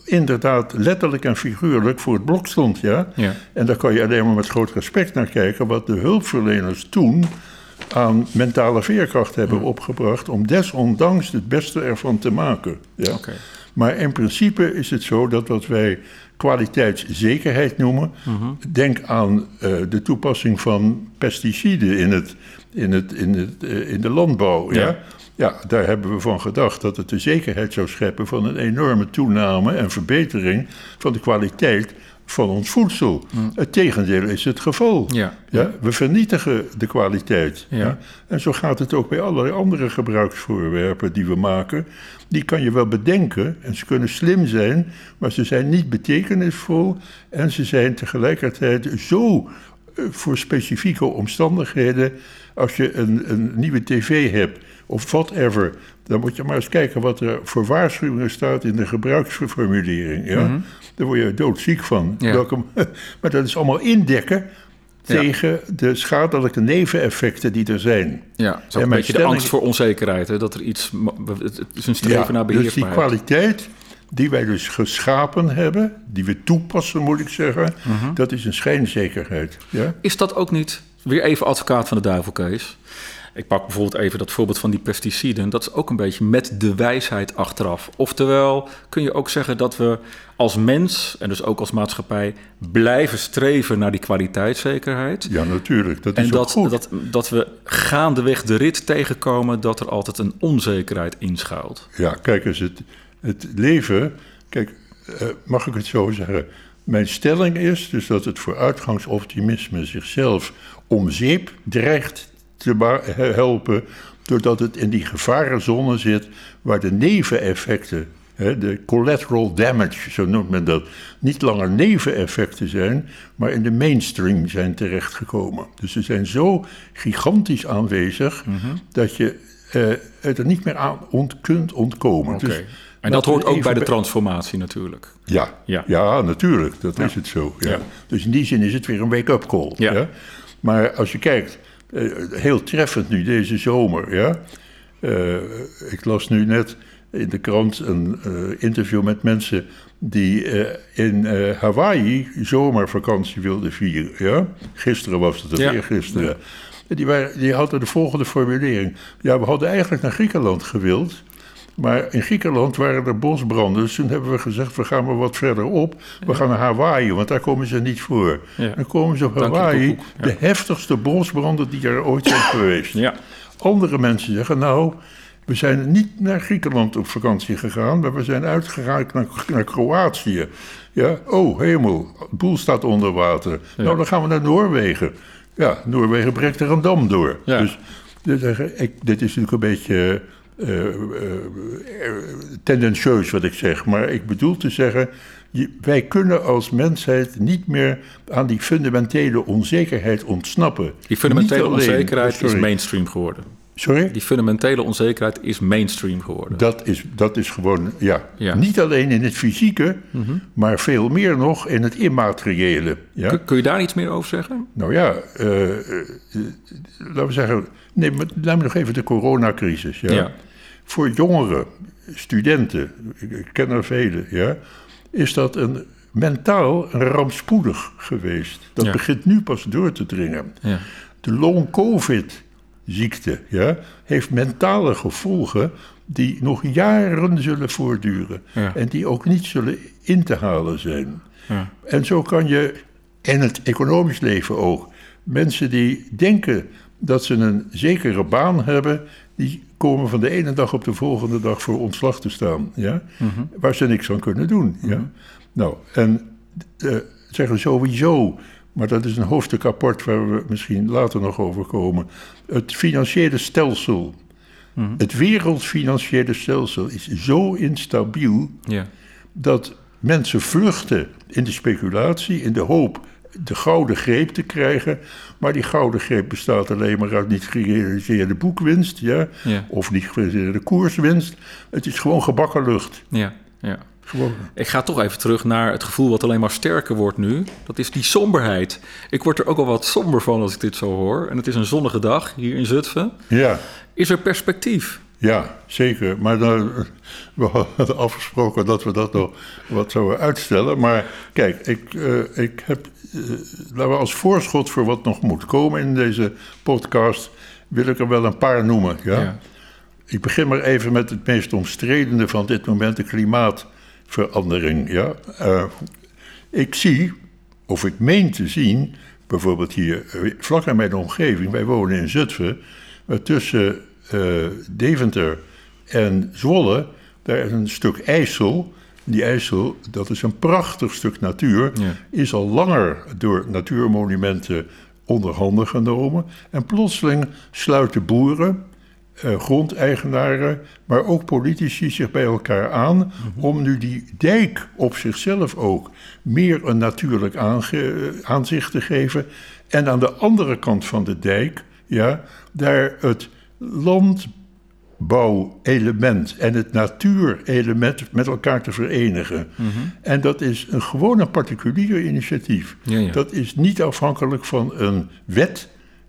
inderdaad letterlijk en figuurlijk voor het blok stond. Ja? Ja. En daar kan je alleen maar met groot respect naar kijken wat de hulpverleners toen aan mentale veerkracht hebben opgebracht om desondanks het beste ervan te maken. Ja? Maar in principe is het zo dat wat wij kwaliteitszekerheid noemen, denk aan eh, de toepassing van pesticiden in, het, in, het, in, het, eh, in de landbouw. Ja? Ja. Ja, daar hebben we van gedacht dat het de zekerheid zou scheppen van een enorme toename en verbetering van de kwaliteit van ons voedsel. Het tegendeel is het geval. Ja. Ja, we vernietigen de kwaliteit. Ja. En zo gaat het ook bij allerlei andere gebruiksvoorwerpen die we maken. Die kan je wel bedenken en ze kunnen slim zijn, maar ze zijn niet betekenisvol en ze zijn tegelijkertijd zo eh, voor specifieke omstandigheden. Als je een, een nieuwe tv hebt of whatever, dan moet je maar eens kijken wat er voor waarschuwingen staat in de gebruiksformulering. Ja? Daar word je doodziek van. Ja. Welke, maar dat is allemaal indekken Ja. tegen de schadelijke neveneffecten die er zijn. Ja, En een beetje de angst voor onzekerheid. Hè? Dat er iets, het is een streven naar dus die beheersbaarheid. kwaliteit die wij dus geschapen hebben, die we toepassen moet ik zeggen, Mhm. dat is een schijnzekerheid. Ja? Is dat ook niet, weer even advocaat van de duivel, Kees? Ik pak bijvoorbeeld even dat voorbeeld van die pesticiden. Dat is ook een beetje met de wijsheid achteraf. Oftewel, kun je ook zeggen dat we als mens en dus ook als maatschappij blijven streven naar die kwaliteitszekerheid. ja, natuurlijk. Dat is En ook dat, goed. dat, dat we gaandeweg de rit tegenkomen dat er altijd een onzekerheid inschuilt. Ja, kijk eens, het, het leven. Kijk, eh, mag ik het zo zeggen? Mijn stelling is dus dat het vooruitgangsoptimisme zichzelf om zeep dreigt te helpen. doordat het in die gevarenzone zit waar de neveneffecten. hè, de collateral damage, zo noemt men dat. Niet langer neveneffecten zijn, maar in de mainstream zijn terechtgekomen. Dus ze zijn zo gigantisch aanwezig dat je eh, het er niet meer aan ont, kunt ontkomen. Dus En dat hoort ook bij de transformatie natuurlijk. Ja, Ja. ja. natuurlijk, dat is het zo. Ja. Dus in die zin is het weer een wake-up call. Maar als je kijkt, heel treffend nu deze zomer. Ja? Eh, ik las nu net in de krant een eh, interview met mensen die eh, in eh, Hawaii zomervakantie wilden vieren. Ja? Gisteren was het, of Ja. eergisteren. Die, waren, die hadden de volgende formulering. Ja, we hadden eigenlijk naar Griekenland gewild. Maar in Griekenland waren er bosbranden. Dus toen hebben we gezegd, we gaan maar wat verder op. We gaan naar Hawaii, want daar komen ze niet voor. Ja. Dan komen ze op Hawaii. Ja. de heftigste bosbranden die er ooit zijn geweest. Ja, Andere mensen zeggen, nou, we zijn niet naar Griekenland op vakantie gegaan, maar we zijn uitgegaan naar, naar Kroatië. Ja, oh hemel, de boel staat onder water. Nou, dan gaan we naar Noorwegen. Ja, Noorwegen breekt er een dam door. Dus, dus ik, dit is natuurlijk een beetje eh, eh, eh, tendentieus wat ik zeg, maar ik bedoel te zeggen, je- wij kunnen als mensheid niet meer aan die fundamentele onzekerheid ontsnappen. die fundamentele alleen- onzekerheid is mainstream geworden. Sorry? Die fundamentele onzekerheid is mainstream geworden. Dat is, dat is gewoon, ja, Ja. niet alleen in het fysieke, maar veel meer nog in het immateriële. Ja? Kun, kun je daar iets meer over zeggen? Nou ja, eh, eh, laten we zeggen, neem, neem nog even de coronacrisis. Ja? Ja. Voor jongeren, studenten, ik, ken er vele, ja, is dat een, mentaal rampspoedig geweest. Dat begint nu pas door te dringen. Ja. De long-covid-ziekte ja, heeft mentale gevolgen die nog jaren zullen voortduren. Ja. En die ook niet zullen in te halen zijn. Ja. En zo kan je, in het economisch leven ook, mensen die denken dat ze een zekere baan hebben, die komen van de ene dag op de volgende dag voor ontslag te staan. Ja? Waar ze niks aan kunnen doen. Ja? Nou, en eh, zeggen sowieso, maar dat is een hoofdstuk apart waar we misschien later nog over komen. Het financiële stelsel, het wereldfinanciële stelsel is zo instabiel Ja. dat mensen vluchten in de speculatie, in de hoop de gouden greep te krijgen. Maar die gouden greep bestaat alleen maar uit niet gerealiseerde boekwinst, ja, Ja. of niet gerealiseerde koerswinst. Het is gewoon gebakken lucht. Ja. ja. Ik ga toch even terug naar het gevoel wat alleen maar sterker wordt nu. Dat is die somberheid. Ik word er ook al wat somber van als ik dit zo hoor. En het is een zonnige dag hier in Zutphen. Ja, Is er perspectief? ja, zeker. Maar dan, we hadden afgesproken dat we dat nog wat zouden uitstellen. Maar kijk, ik, eh, ik heb, eh, laten we als voorschot voor wat nog moet komen in deze podcast, wil ik er wel een paar noemen. Ja? Ja. Ik begin maar even met het meest omstredende van dit moment, de klimaatverandering. Ja? Eh, ik zie, of ik meen te zien, bijvoorbeeld hier eh, vlak in mijn omgeving, wij wonen in Zutphen, maar tussen eh, Deventer en Zwolle, daar is een stuk IJssel. Die IJssel, dat is een prachtig stuk natuur, Ja. is al langer door natuurmonumenten onder handen genomen. En plotseling sluiten boeren, eh, grondeigenaren, maar ook politici zich bij elkaar aan om nu die dijk op zichzelf ook meer een natuurlijk aanzicht te geven. En aan de andere kant van de dijk, ja, daar het landbouwelement en het natuurelement met elkaar te verenigen. En dat is een gewoon een particulier initiatief. Ja, ja. Dat is niet afhankelijk van een wet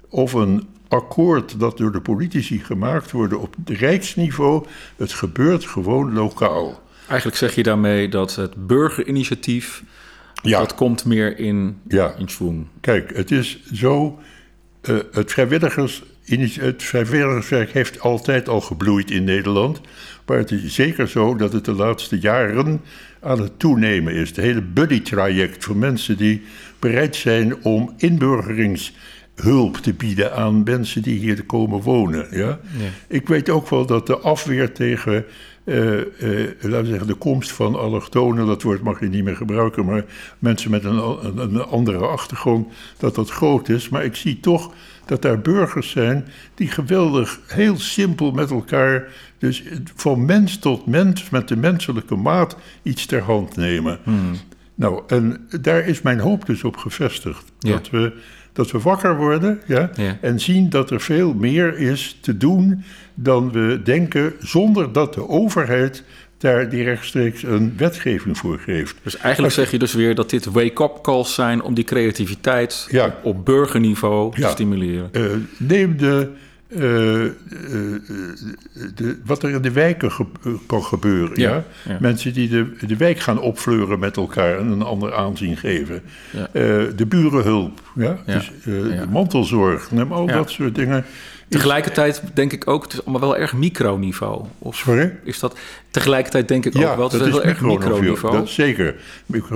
of een akkoord dat door de politici gemaakt wordt op rijksniveau. Het gebeurt gewoon lokaal. Eigenlijk zeg je daarmee dat het burgerinitiatief... Ja. dat komt meer in, Ja. in schwung. Kijk, het is zo. eh, het, vrijwilligers, het vrijwilligerswerk heeft altijd al gebloeid in Nederland. Maar het is zeker zo dat het de laatste jaren aan het toenemen is. Het hele buddy-traject voor mensen die bereid zijn om inburgeringshulp te bieden aan mensen die hier komen wonen. Ja? Ik weet ook wel dat de afweer tegen eh, eh, laten we zeggen, de komst van allochtonen, dat woord mag je niet meer gebruiken, maar mensen met een, een, andere achtergrond, dat dat groot is. Maar ik zie toch dat daar burgers zijn die geweldig, heel simpel met elkaar, dus van mens tot mens, met de menselijke maat, iets ter hand nemen. Nou, en daar is mijn hoop dus op gevestigd. Ja. Dat, we, dat we wakker worden ja, Ja. en zien dat er veel meer is te doen dan we denken, zonder dat de overheid daar die rechtstreeks een wetgeving voor geeft. Dus eigenlijk zeg je dus weer dat dit wake-up calls zijn om die creativiteit Ja. op, op burgerniveau Ja. te stimuleren. Eh, neem de, eh, eh, de, wat er in de wijken ge- eh, kan gebeuren. Ja, Ja, ja. Mensen die de, de wijk gaan opfleuren met elkaar en een ander aanzien geven. Ja. Eh, de burenhulp, ja? Dus, eh, de mantelzorg, neem al dat soort dingen. Tegelijkertijd denk ik ook, het is allemaal wel erg microniveau. Of Sorry? is dat tegelijkertijd denk ik ook wel, het is, wel erg microniveau. Dat zeker.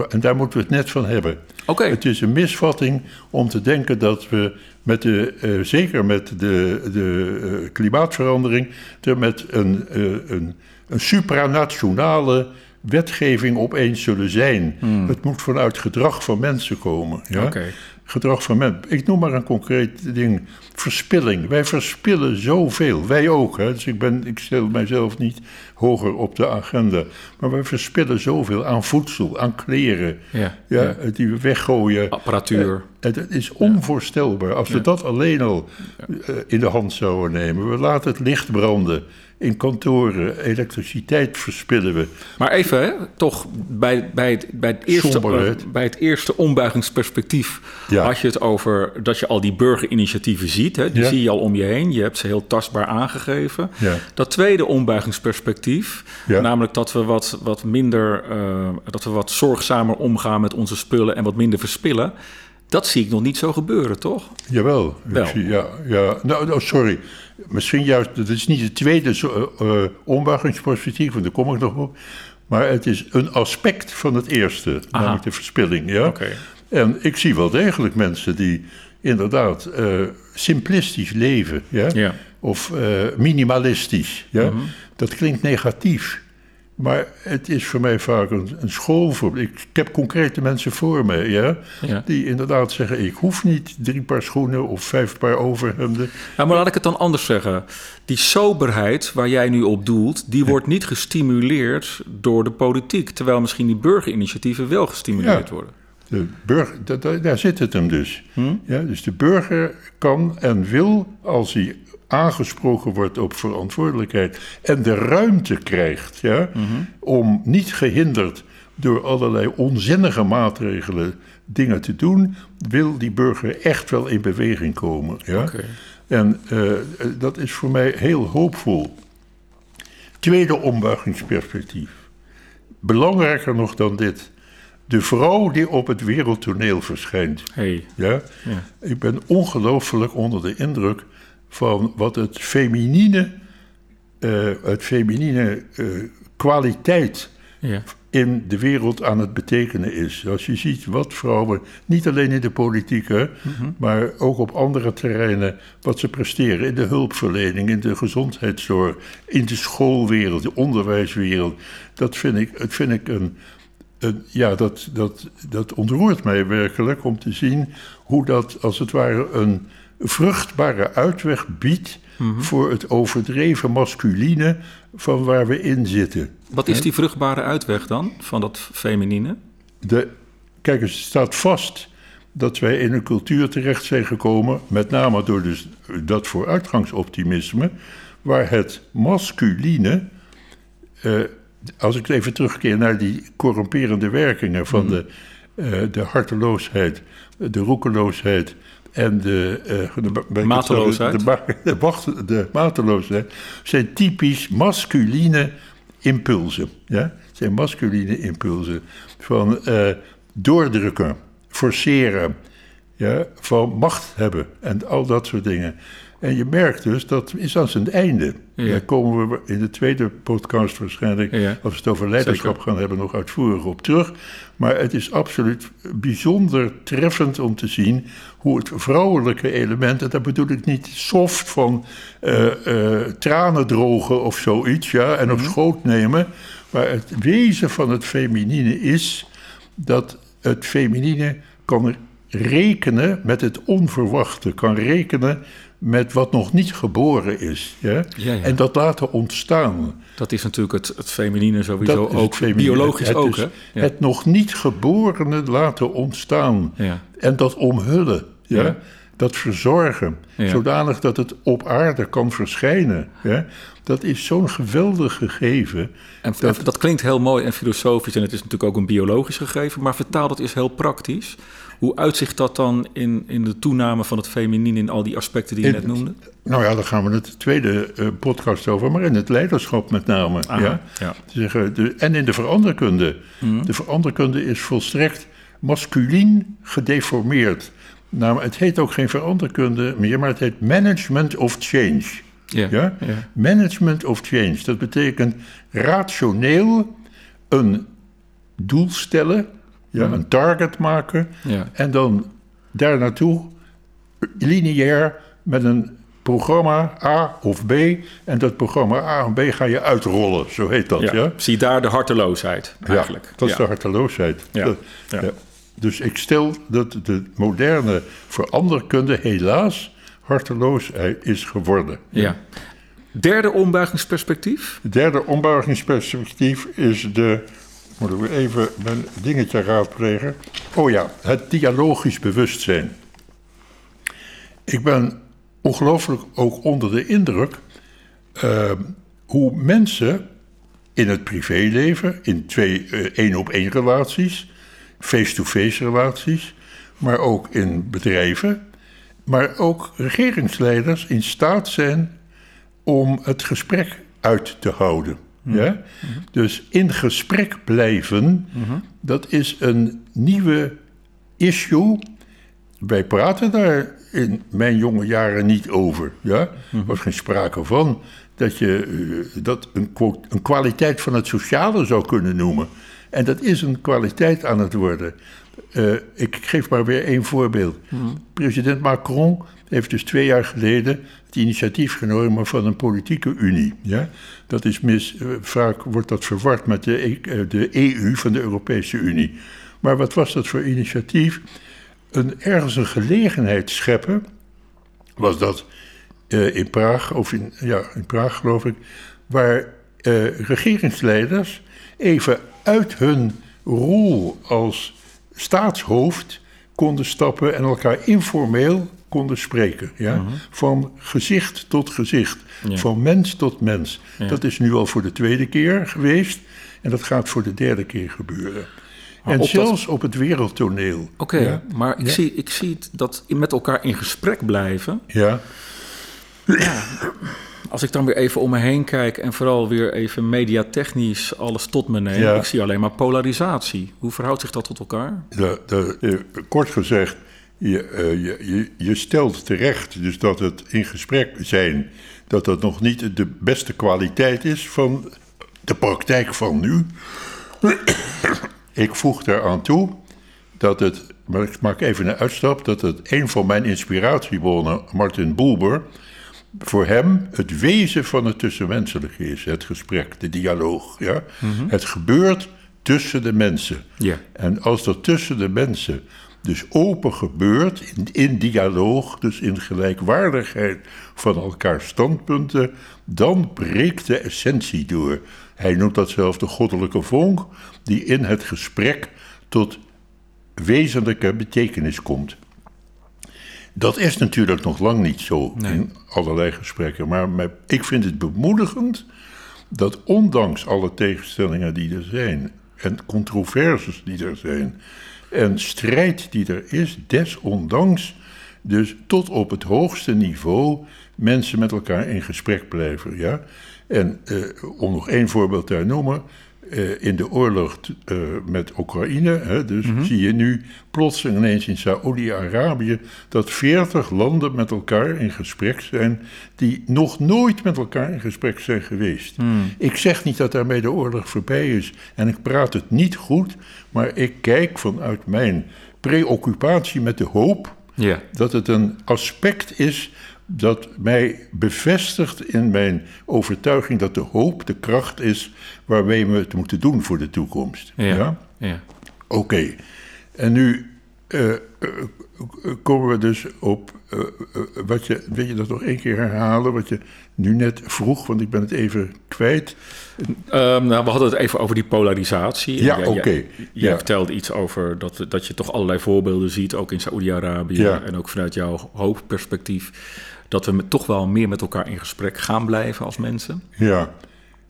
En daar moeten we het net van hebben. Oké, Het is een misvatting om te denken dat we met de, eh, zeker met de, de eh, klimaatverandering, er met een, eh, een, een supranationale wetgeving opeens zullen zijn. Het moet vanuit gedrag van mensen komen. Ja? Hmm. Gedrag van mensen. Ik noem maar een concreet ding. Verspilling. Wij verspillen zoveel. Wij ook. Hè? Dus ik, ben, ik stel mijzelf niet hoger op de agenda. Maar wij verspillen zoveel aan voedsel, aan kleren. Ja, Ja, ja. Die we weggooien. apparatuur. Het, het is onvoorstelbaar. Als we dat alleen al eh, in de hand zouden nemen. We laten het licht branden in kantoren. Elektriciteit verspillen we. Maar even, hè, toch bij, bij, het, bij, het eerste, Somberheid. eh, bij het eerste ombuigingsperspectief Ja. had je het over dat je al die burgerinitiatieven ziet. Hè, die Ja. zie je al om je heen. Je hebt ze heel tastbaar aangegeven. Ja. Dat tweede ombuigingsperspectief, namelijk dat we wat, wat minder, eh, dat we wat zorgzamer omgaan met onze spullen en wat minder verspillen. Dat zie ik nog niet zo gebeuren, toch? Jawel. ik Wel. zie- ja, ja. Nou, nou, sorry. Misschien juist, dat is niet het tweede ombuigingsperspectief, want daar kom ik nog op. Maar het is een aspect van het eerste, namelijk de verspilling. Ja? Oké. En ik zie wel degelijk mensen die inderdaad eh, simplistisch leven. Ja? Ja. Of minimalistisch. Ja? Dat klinkt negatief. Maar het is voor mij vaak een, een school voor. Ik, ik heb concrete mensen voor me, ja, Ja. die inderdaad zeggen: ik hoef niet drie paar schoenen of vijf paar overhemden. Nou, maar laat ik het dan anders zeggen. Die soberheid waar jij nu op doelt, die wordt niet gestimuleerd door de politiek. Terwijl misschien die burgerinitiatieven wel gestimuleerd Ja. worden. De burger, da- da- daar zit het hem dus. Ja, dus de burger kan en wil, als hij aangesproken wordt op verantwoordelijkheid en de ruimte krijgt ja, om niet gehinderd door allerlei onzinnige maatregelen dingen te doen, wil die burger echt wel in beweging komen. Ja? En eh, dat is voor mij heel hoopvol. Tweede ombuigingsperspectief. Belangrijker nog dan dit. De vrouw die op het wereldtoneel verschijnt. Hey. Ja? Ja. Ik ben ongelooflijk onder de indruk van wat het feminine, eh, het feminine eh, kwaliteit Ja. in de wereld aan het betekenen is. Als je ziet wat vrouwen, niet alleen in de politiek, hè, maar ook op andere terreinen, wat ze presteren in de hulpverlening, in de gezondheidszorg, in de schoolwereld, de onderwijswereld. Dat vind ik, dat vind ik een. een ja, dat, dat, dat ontroert mij werkelijk om te zien hoe dat als het ware een vruchtbare uitweg biedt voor het overdreven masculine van waar we in zitten. Wat is die vruchtbare uitweg dan van dat feminine? De, kijk, het staat vast dat wij in een cultuur terecht zijn gekomen, met name door dus dat vooruitgangsoptimisme, waar het masculine, eh, als ik even terugkeer naar die corrumperende werkingen van de, eh, de harteloosheid, de roekeloosheid en de, eh, de, de- Mateloosheid. De, de, de mateloosheid, zijn typisch masculine impulsen. Ja? Zijn masculine impulsen van eh, doordrukken, forceren, ja? van macht hebben en al dat soort dingen. En je merkt dus, dat is aan zijn einde. Ja. Daar komen we in de tweede podcast waarschijnlijk, Ja. als we het over leiderschap Zeker. gaan hebben, nog uitvoerig op terug. Maar het is absoluut bijzonder treffend om te zien hoe het vrouwelijke element, en daar bedoel ik niet soft van eh, eh, tranen drogen of zoiets, ja, en op schoot nemen. Maar het wezen van het feminine is dat het feminine kan rekenen met het onverwachte, kan rekenen met wat nog niet geboren is. Ja? Ja, ja. En dat laten ontstaan. Dat is natuurlijk het, het feminine sowieso het ook. feminine. Biologisch het, ook, hè? Ja. Het nog niet geborene laten ontstaan. Ja. En dat omhullen. Ja? Ja. dat verzorgen, Ja. zodanig dat het op aarde kan verschijnen. Hè? Dat is zo'n geweldig gegeven. En dat, dat klinkt heel mooi en filosofisch en het is natuurlijk ook een biologisch gegeven, maar vertaal dat is heel praktisch. Hoe uitzicht dat dan in, in de toename van het feminien in al die aspecten die je In- net noemde? Nou ja, daar gaan we het de tweede eh, podcast over, maar in het leiderschap met name. Aha, ja? zeggen, de, en in de veranderkunde. Mhm. De veranderkunde is volstrekt masculien gedeformeerd. Nou, het heet ook geen veranderkunde meer, maar het heet management of change. Ja, Ja? ja. Management of change. Dat betekent rationeel een doel stellen, ja, een target maken Ja. en dan daar naartoe lineair met een programma A of B. En dat programma A en B ga je uitrollen, zo heet dat. Ja. Ja, Zie daar de harteloosheid eigenlijk. Ja, dat is de harteloosheid. Dat-. Dus ik stel dat de moderne veranderkunde helaas harteloos is geworden. Ja. Derde ombuigingsperspectief. Derde ombuigingsperspectief is de. Moet ik even mijn dingetje raadplegen? Oh ja, het dialogisch bewustzijn. Ik ben ongelooflijk ook onder de indruk eh, hoe mensen in het privéleven, in twee eh, één-op-één relaties, face-to-face relaties, maar ook in bedrijven, maar ook regeringsleiders in staat zijn om het gesprek uit te houden. Ja? Dus in gesprek blijven, dat is een nieuwe issue. Wij praten daar in mijn jonge jaren niet over. Ja? Er was geen sprake van dat je eh, dat een, een kwaliteit van het sociale zou kunnen noemen. En dat is een kwaliteit aan het worden. Eh, ik geef maar weer één voorbeeld. President Macron heeft dus twee jaar geleden het initiatief genomen van een politieke unie. Ja? Dat is mis, eh, vaak wordt dat verward met de, E- eh, EU van de Europese Unie. Maar wat was dat voor initiatief? Een, ergens een gelegenheid scheppen, was dat eh, in Praag, of in, ja, in Praag geloof ik, waar regeringsleiders even uit hun rol als staatshoofd konden stappen en elkaar informeel konden spreken. Ja? Van gezicht tot gezicht, Ja. van mens tot mens. Ja. Dat is nu al voor de tweede keer geweest en dat gaat voor de derde keer gebeuren. Maar en op dat- zelfs op het wereldtoneel. Oké, Ja. maar ik, Ja. zie, ik zie dat met elkaar in gesprek blijven. Ja, Als ik dan weer even om me heen kijk en vooral weer even mediatechnisch alles tot me neem, Ja. ik zie alleen maar polarisatie. Hoe verhoudt zich dat tot elkaar? de, de, eh, kort gezegd, je, eh, je, je, je stelt terecht dus dat het in gesprek zijn, dat dat nog niet de beste kwaliteit is van de praktijk van nu. ik voeg daaraan toe dat het, maar ik maak even een uitstap, dat het een van mijn inspiratiebronnen, Martin Boelber, voor hem het wezen van het tussenmenselijke is. Het gesprek, de dialoog. Ja? Het gebeurt tussen de mensen. Ja. En als dat tussen de mensen dus open gebeurt, in, in dialoog, dus in gelijkwaardigheid van elkaars standpunten, dan breekt de essentie door. Hij noemt dat zelfs de goddelijke vonk, die in het gesprek tot wezenlijke betekenis komt. Dat is natuurlijk nog lang niet zo Nee. in allerlei gesprekken. Maar ik vind het bemoedigend dat ondanks alle tegenstellingen die er zijn... en controverses die er zijn... en strijd die er is, desondanks... dus tot op het hoogste niveau mensen met elkaar in gesprek blijven. Ja? En eh, om nog één voorbeeld te noemen... eh, in de oorlog eh, met Oekraïne, hè, dus zie je nu plots ineens in Saoedi-Arabië dat 40 landen met elkaar in gesprek zijn die nog nooit met elkaar in gesprek zijn geweest. Ik zeg niet dat daarmee de oorlog voorbij is en ik praat het niet goed, maar ik kijk vanuit mijn preoccupatie met de hoop Ja. dat het een aspect is dat mij bevestigt in mijn overtuiging dat de hoop de kracht is waarmee we het moeten doen voor de toekomst. Ja. ja? ja. Oké. En nu, eh, eh, komen we dus op. eh, wat je, wil je dat nog één keer herhalen? Wat je nu net vroeg, want ik ben het even kwijt. Ehm, nou, we hadden het even over die polarisatie. Ja, oké. jij- Jij Ja. vertelde iets over dat, dat je toch allerlei voorbeelden ziet, ook in Saoedi-Arabië Ja. en ook vanuit jouw hoofdperspectief, dat we met, toch wel meer met elkaar in gesprek gaan blijven als mensen. Ja,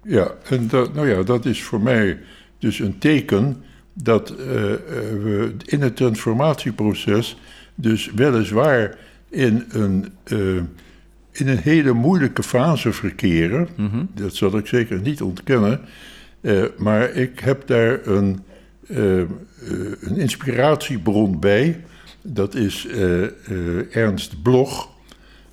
ja. en dat, nou ja, dat is voor mij dus een teken dat eh, eh, we in het transformatieproces dus weliswaar in een, eh, in een hele moeilijke fase verkeren. Dat zal ik zeker niet ontkennen. Maar ik heb daar een, een inspiratiebron bij. Dat is Ernst Bloch.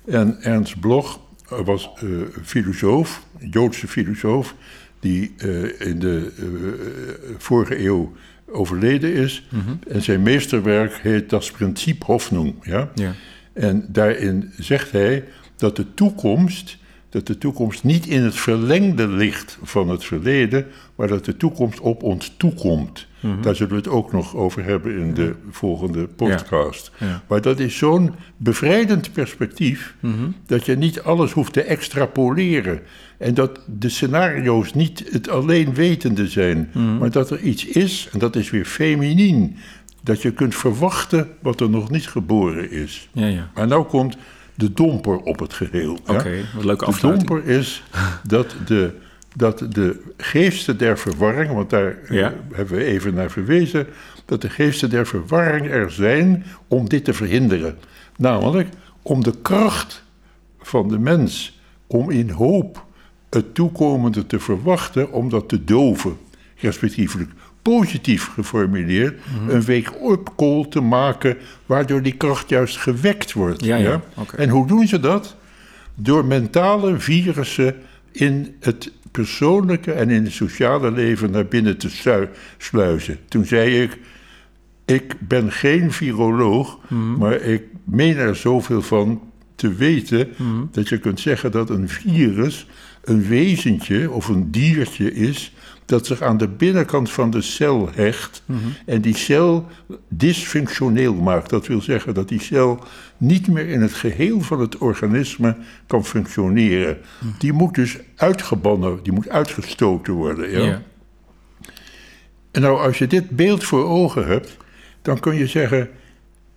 En Ernst Bloch was eh, filosoof, een Joodse filosoof, die eh, in de eh, vorige eeuw overleden is. En zijn meesterwerk heet Das Prinzip Hoffnung. Ja? Ja. En daarin zegt hij dat de toekomst, dat de toekomst niet in het verlengde ligt van het verleden, maar dat de toekomst op ons toekomt. Daar zullen we het ook nog over hebben in de volgende podcast. Ja. Maar dat is zo'n bevrijdend perspectief dat je niet alles hoeft te extrapoleren. En dat de scenario's niet het alleen wetende zijn, maar dat er iets is, en dat is weer feminien, dat je kunt verwachten wat er nog niet geboren is. Ja, ja. Maar nou komt de domper op het geheel. Oké, wat een leuke De afsluiting. domper is dat de, dat de geesten der verwarring, want daar eh, Ja. hebben we even naar verwezen, dat de geesten der verwarring er zijn om dit te verhinderen. Namelijk om de kracht van de mens, om in hoop het toekomende te verwachten, om dat te doven, respectievelijk positief geformuleerd, Mhm. een wake-up call te maken, waardoor die kracht juist gewekt wordt. Ja. En hoe doen ze dat? Door mentale virussen in het persoonlijke en in het sociale leven naar binnen te slu- sluizen. Toen zei ik, ik ben geen viroloog, maar ik meen er zoveel van te weten dat je kunt zeggen dat een virus een wezentje of een diertje is dat zich aan de binnenkant van de cel hecht en die cel dysfunctioneel maakt. Dat wil zeggen dat die cel niet meer in het geheel van het organisme kan functioneren. Die moet dus uitgebannen, die moet uitgestoten worden. Ja? En nou, als je dit beeld voor ogen hebt, dan kun je zeggen: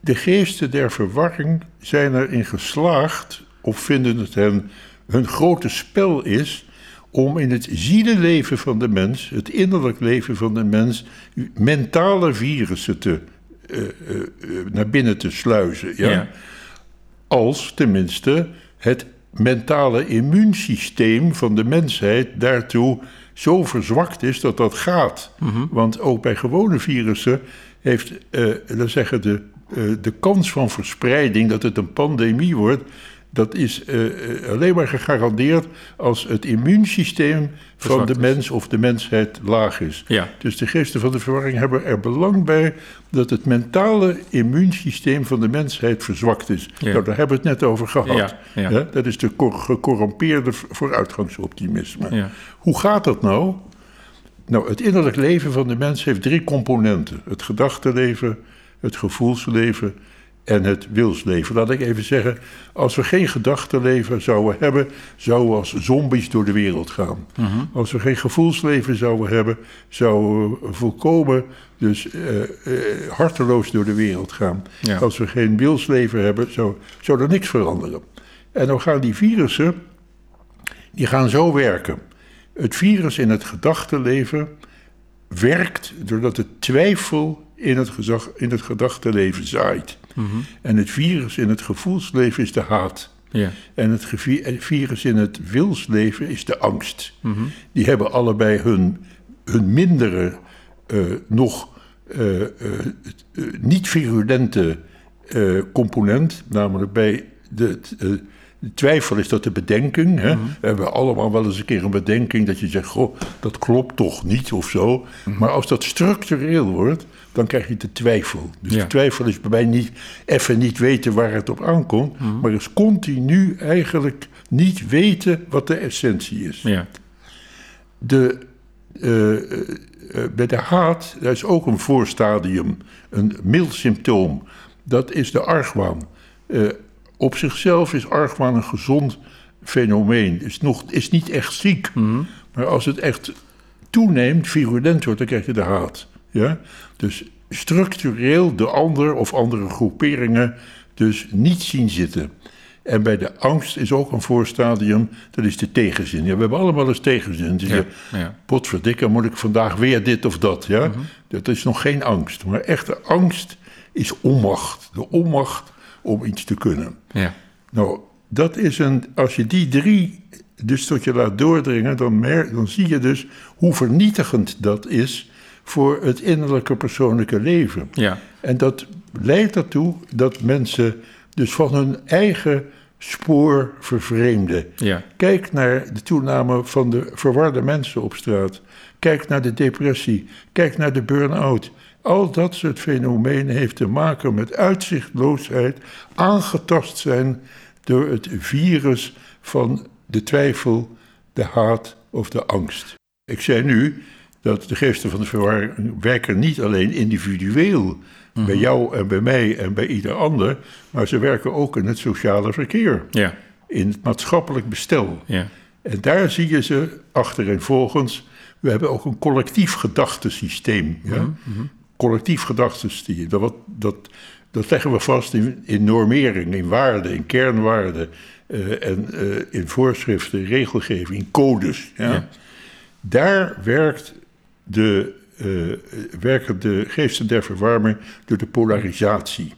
de geesten der verwarring zijn erin geslaagd, of vinden het hen hun grote spel is, om in het zielenleven van de mens, het innerlijk leven van de mens, mentale virussen te, eh, eh, eh, naar binnen te sluizen. Ja? Ja. Als tenminste het mentale immuunsysteem van de mensheid daartoe zo verzwakt is dat dat gaat. Want ook bij gewone virussen heeft, we zeggen, de, de kans van verspreiding dat het een pandemie wordt, dat is eh, eh, alleen maar gegarandeerd als het immuunsysteem van de mens of de mensheid laag is. Ja. Dus de geesten van de verwarring hebben er belang bij dat het mentale immuunsysteem van de mensheid verzwakt is. Ja. Nou, daar hebben we het net over gehad. Ja? Dat is de cor- gecorrumpeerde vooruitgangsoptimisme. Ja. Hoe gaat dat nou? Nou, het innerlijk leven van de mens heeft drie componenten: het gedachtenleven, het gevoelsleven en het wilsleven. Laat ik even zeggen, als we geen gedachtenleven zouden hebben, zouden we als zombies door de wereld gaan. Mhm. Als we geen gevoelsleven zouden hebben, zouden we volkomen dus eh, harteloos door de wereld gaan. Ja. Als we geen wilsleven hebben, zou, zou er niks veranderen. En dan gaan die virussen, die gaan zo werken. Het virus in het gedachtenleven werkt doordat het twijfel in het, gezag, in het gedachtenleven zaait. En het virus in het gevoelsleven is de haat. Ja. En het het virus in het wilsleven is de angst. Die hebben allebei hun, hun mindere, eh, nog eh, eh, eh, niet virulente eh, component. Namelijk bij de, eh, de twijfel is dat de bedenking. Hè? We hebben allemaal wel eens een keer een bedenking dat je zegt: Goh, dat klopt toch niet of zo. Maar als dat structureel wordt, dan krijg je de twijfel. Dus Ja. de twijfel is bij mij niet even niet weten waar het op aankomt, maar is continu eigenlijk niet weten wat de essentie is. Ja. De, eh, eh, eh, bij de haat, dat is ook een voorstadium, een mild symptoom. dat is de argwaan. Op zichzelf is argwaan een gezond fenomeen. Is, nog, is niet echt ziek. Maar als het echt toeneemt, virulent wordt, dan krijg je de haat. Ja? Dus structureel de ander of andere groeperingen dus niet zien zitten. En bij de angst is ook een voorstadium, dat is de tegenzin. Ja, we hebben allemaal eens tegenzin. Dus Ja, je, ja. potverdikke, moet ik vandaag weer dit of dat. Ja? Dat is nog geen angst. Maar echte angst is onmacht. De onmacht om iets te kunnen. Ja. Nou, dat is een. Als je die drie dus tot je laat doordringen, dan, mer, dan zie je dus hoe vernietigend dat is voor het innerlijke persoonlijke leven. Ja. En dat leidt ertoe dat mensen dus van hun eigen spoor vervreemden. Ja. Kijk naar de toename van de verwarde mensen op straat. Kijk naar de depressie. Kijk naar de burn-out. Al dat soort fenomenen heeft te maken met uitzichtloosheid, aangetast zijn door het virus van de twijfel, de haat of de angst. Ik zei nu dat de geesten van de verwarring werken niet alleen individueel bij jou en bij mij en bij ieder ander, maar ze werken ook in het sociale verkeer, Ja. in het maatschappelijk bestel. Ja. En daar zie je ze achtereenvolgens. We hebben ook een collectief gedachtesysteem. Ja? Collectief gedachtesysteem. Dat, dat, dat leggen we vast in, in normering, in waarden, in kernwaarden. eh, en eh, in voorschriften, regelgeving, in codes. Ja? Ja. Daar werkt de, eh, werken de geesten der verwarming door de polarisatie.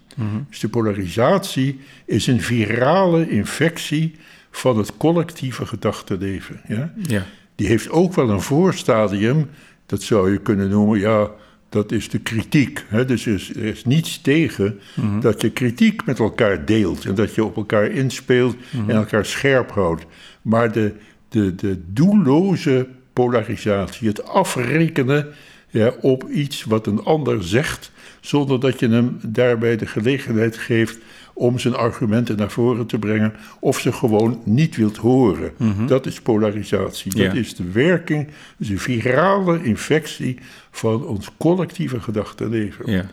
Dus de polarisatie is een virale infectie van het collectieve gedachtenleven. Ja? Ja. Die heeft ook wel een voorstadium, dat zou je kunnen noemen, ja, dat is de kritiek. Hè? Dus er is, er is niets tegen dat je kritiek met elkaar deelt en dat je op elkaar inspeelt en elkaar scherp houdt. Maar de, de, de doelloze polarisatie, het afrekenen ja, op iets wat een ander zegt, zonder dat je hem daarbij de gelegenheid geeft om zijn argumenten naar voren te brengen, of ze gewoon niet wilt horen. Dat is polarisatie. Ja. Dat is de werking, is een virale infectie van ons collectieve gedachtenleven. Ja.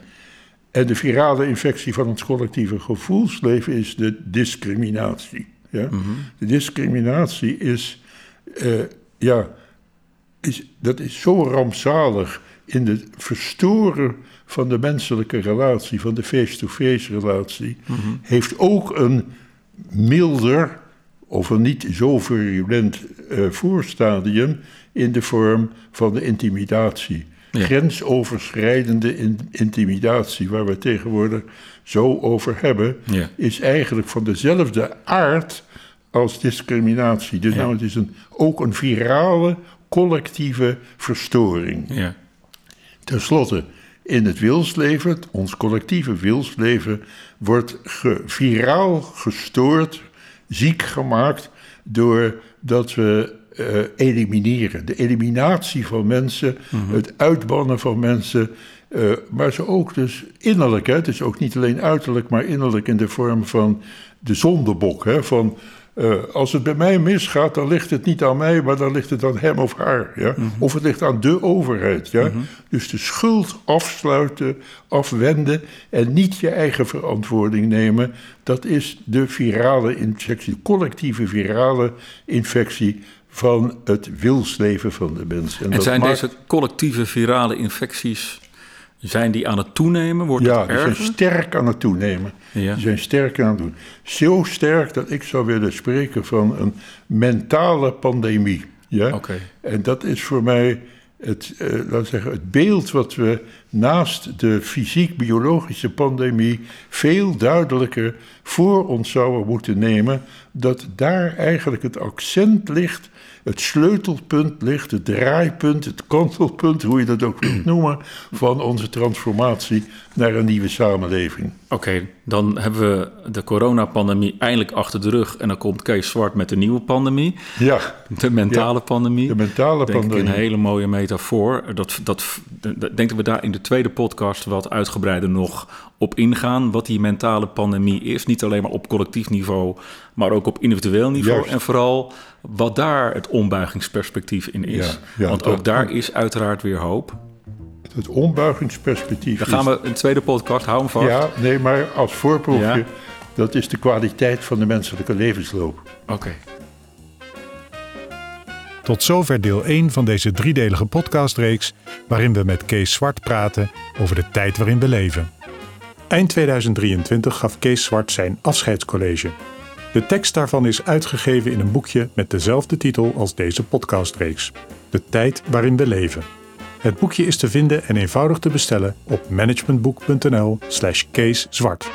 En de virale infectie van ons collectieve gevoelsleven is de discriminatie. Ja? De discriminatie is, eh, ja, is, dat is zo rampzalig in het verstoren van de menselijke relatie, van de face-to-face relatie, heeft ook een milder of een niet zo virulent eh, voorstadium in de vorm van de intimidatie. Ja. Grensoverschrijdende in- intimidatie, waar we het tegenwoordig zo over hebben, Ja. is eigenlijk van dezelfde aard als discriminatie. Dus Ja. nou, het is een, ook een virale, collectieve verstoring. Ja. Ten slotte, in het wilsleven, ons collectieve wilsleven, wordt ge, viraal gestoord, ziek gemaakt, doordat we eh, elimineren. De eliminatie van mensen, het uitbannen van mensen, eh, maar ze ook dus innerlijk. Hè, het is ook niet alleen uiterlijk, maar innerlijk in de vorm van de zondebok. Hè, van eh, als het bij mij misgaat, dan ligt het niet aan mij, maar dan ligt het aan hem of haar. Ja? Of het ligt aan de overheid. Ja? Dus de schuld afsluiten, afwenden en niet je eigen verantwoording nemen. Dat is de virale infectie, de collectieve virale infectie van het wilsleven van de mens. En dat zijn maakt- deze collectieve virale infecties, zijn die aan het toenemen? Wordt Ja, het die zijn sterk aan het toenemen. Ja. Die zijn sterk aan het doen. Zo sterk dat ik zou willen spreken van een mentale pandemie. Ja? Oké. En dat is voor mij het, eh, laten zeggen, het beeld wat we naast de fysiek-biologische pandemie veel duidelijker voor ons zouden moeten nemen. Dat daar eigenlijk het accent ligt, het sleutelpunt ligt, het draaipunt, het kantelpunt, hoe je dat ook wilt noemen, van onze transformatie naar een nieuwe samenleving. Oké, dan hebben we de coronapandemie eindelijk achter de rug. En dan komt Kees Zwart met de nieuwe pandemie. Ja, De mentale pandemie. de mentale denk ik een hele mooie metafoor. Dat, dat, ik denk dat we daar in de tweede podcast wat uitgebreider nog op ingaan. Wat die mentale pandemie is. Niet alleen maar op collectief niveau, maar ook op individueel niveau. Juist. En vooral wat daar het ombuigingsperspectief in is. Ja, ja, Want dat- ook daar is uiteraard weer hoop. Het ombuigingsperspectief Dan gaan we een tweede podcast, hou hem vast. Ja, nee, maar als voorproefje, Ja. dat is de kwaliteit van de menselijke levensloop. Oké. Tot zover deel 1 van deze driedelige podcastreeks, waarin we met Kees Zwart praten over de tijd waarin we leven. Eind 2023 gaf Kees Zwart zijn afscheidscollege. De tekst daarvan is uitgegeven in een boekje met dezelfde titel als deze podcastreeks: De tijd waarin we leven. Het boekje is te vinden en eenvoudig te bestellen op managementboek.nl/slash Kees Zwart.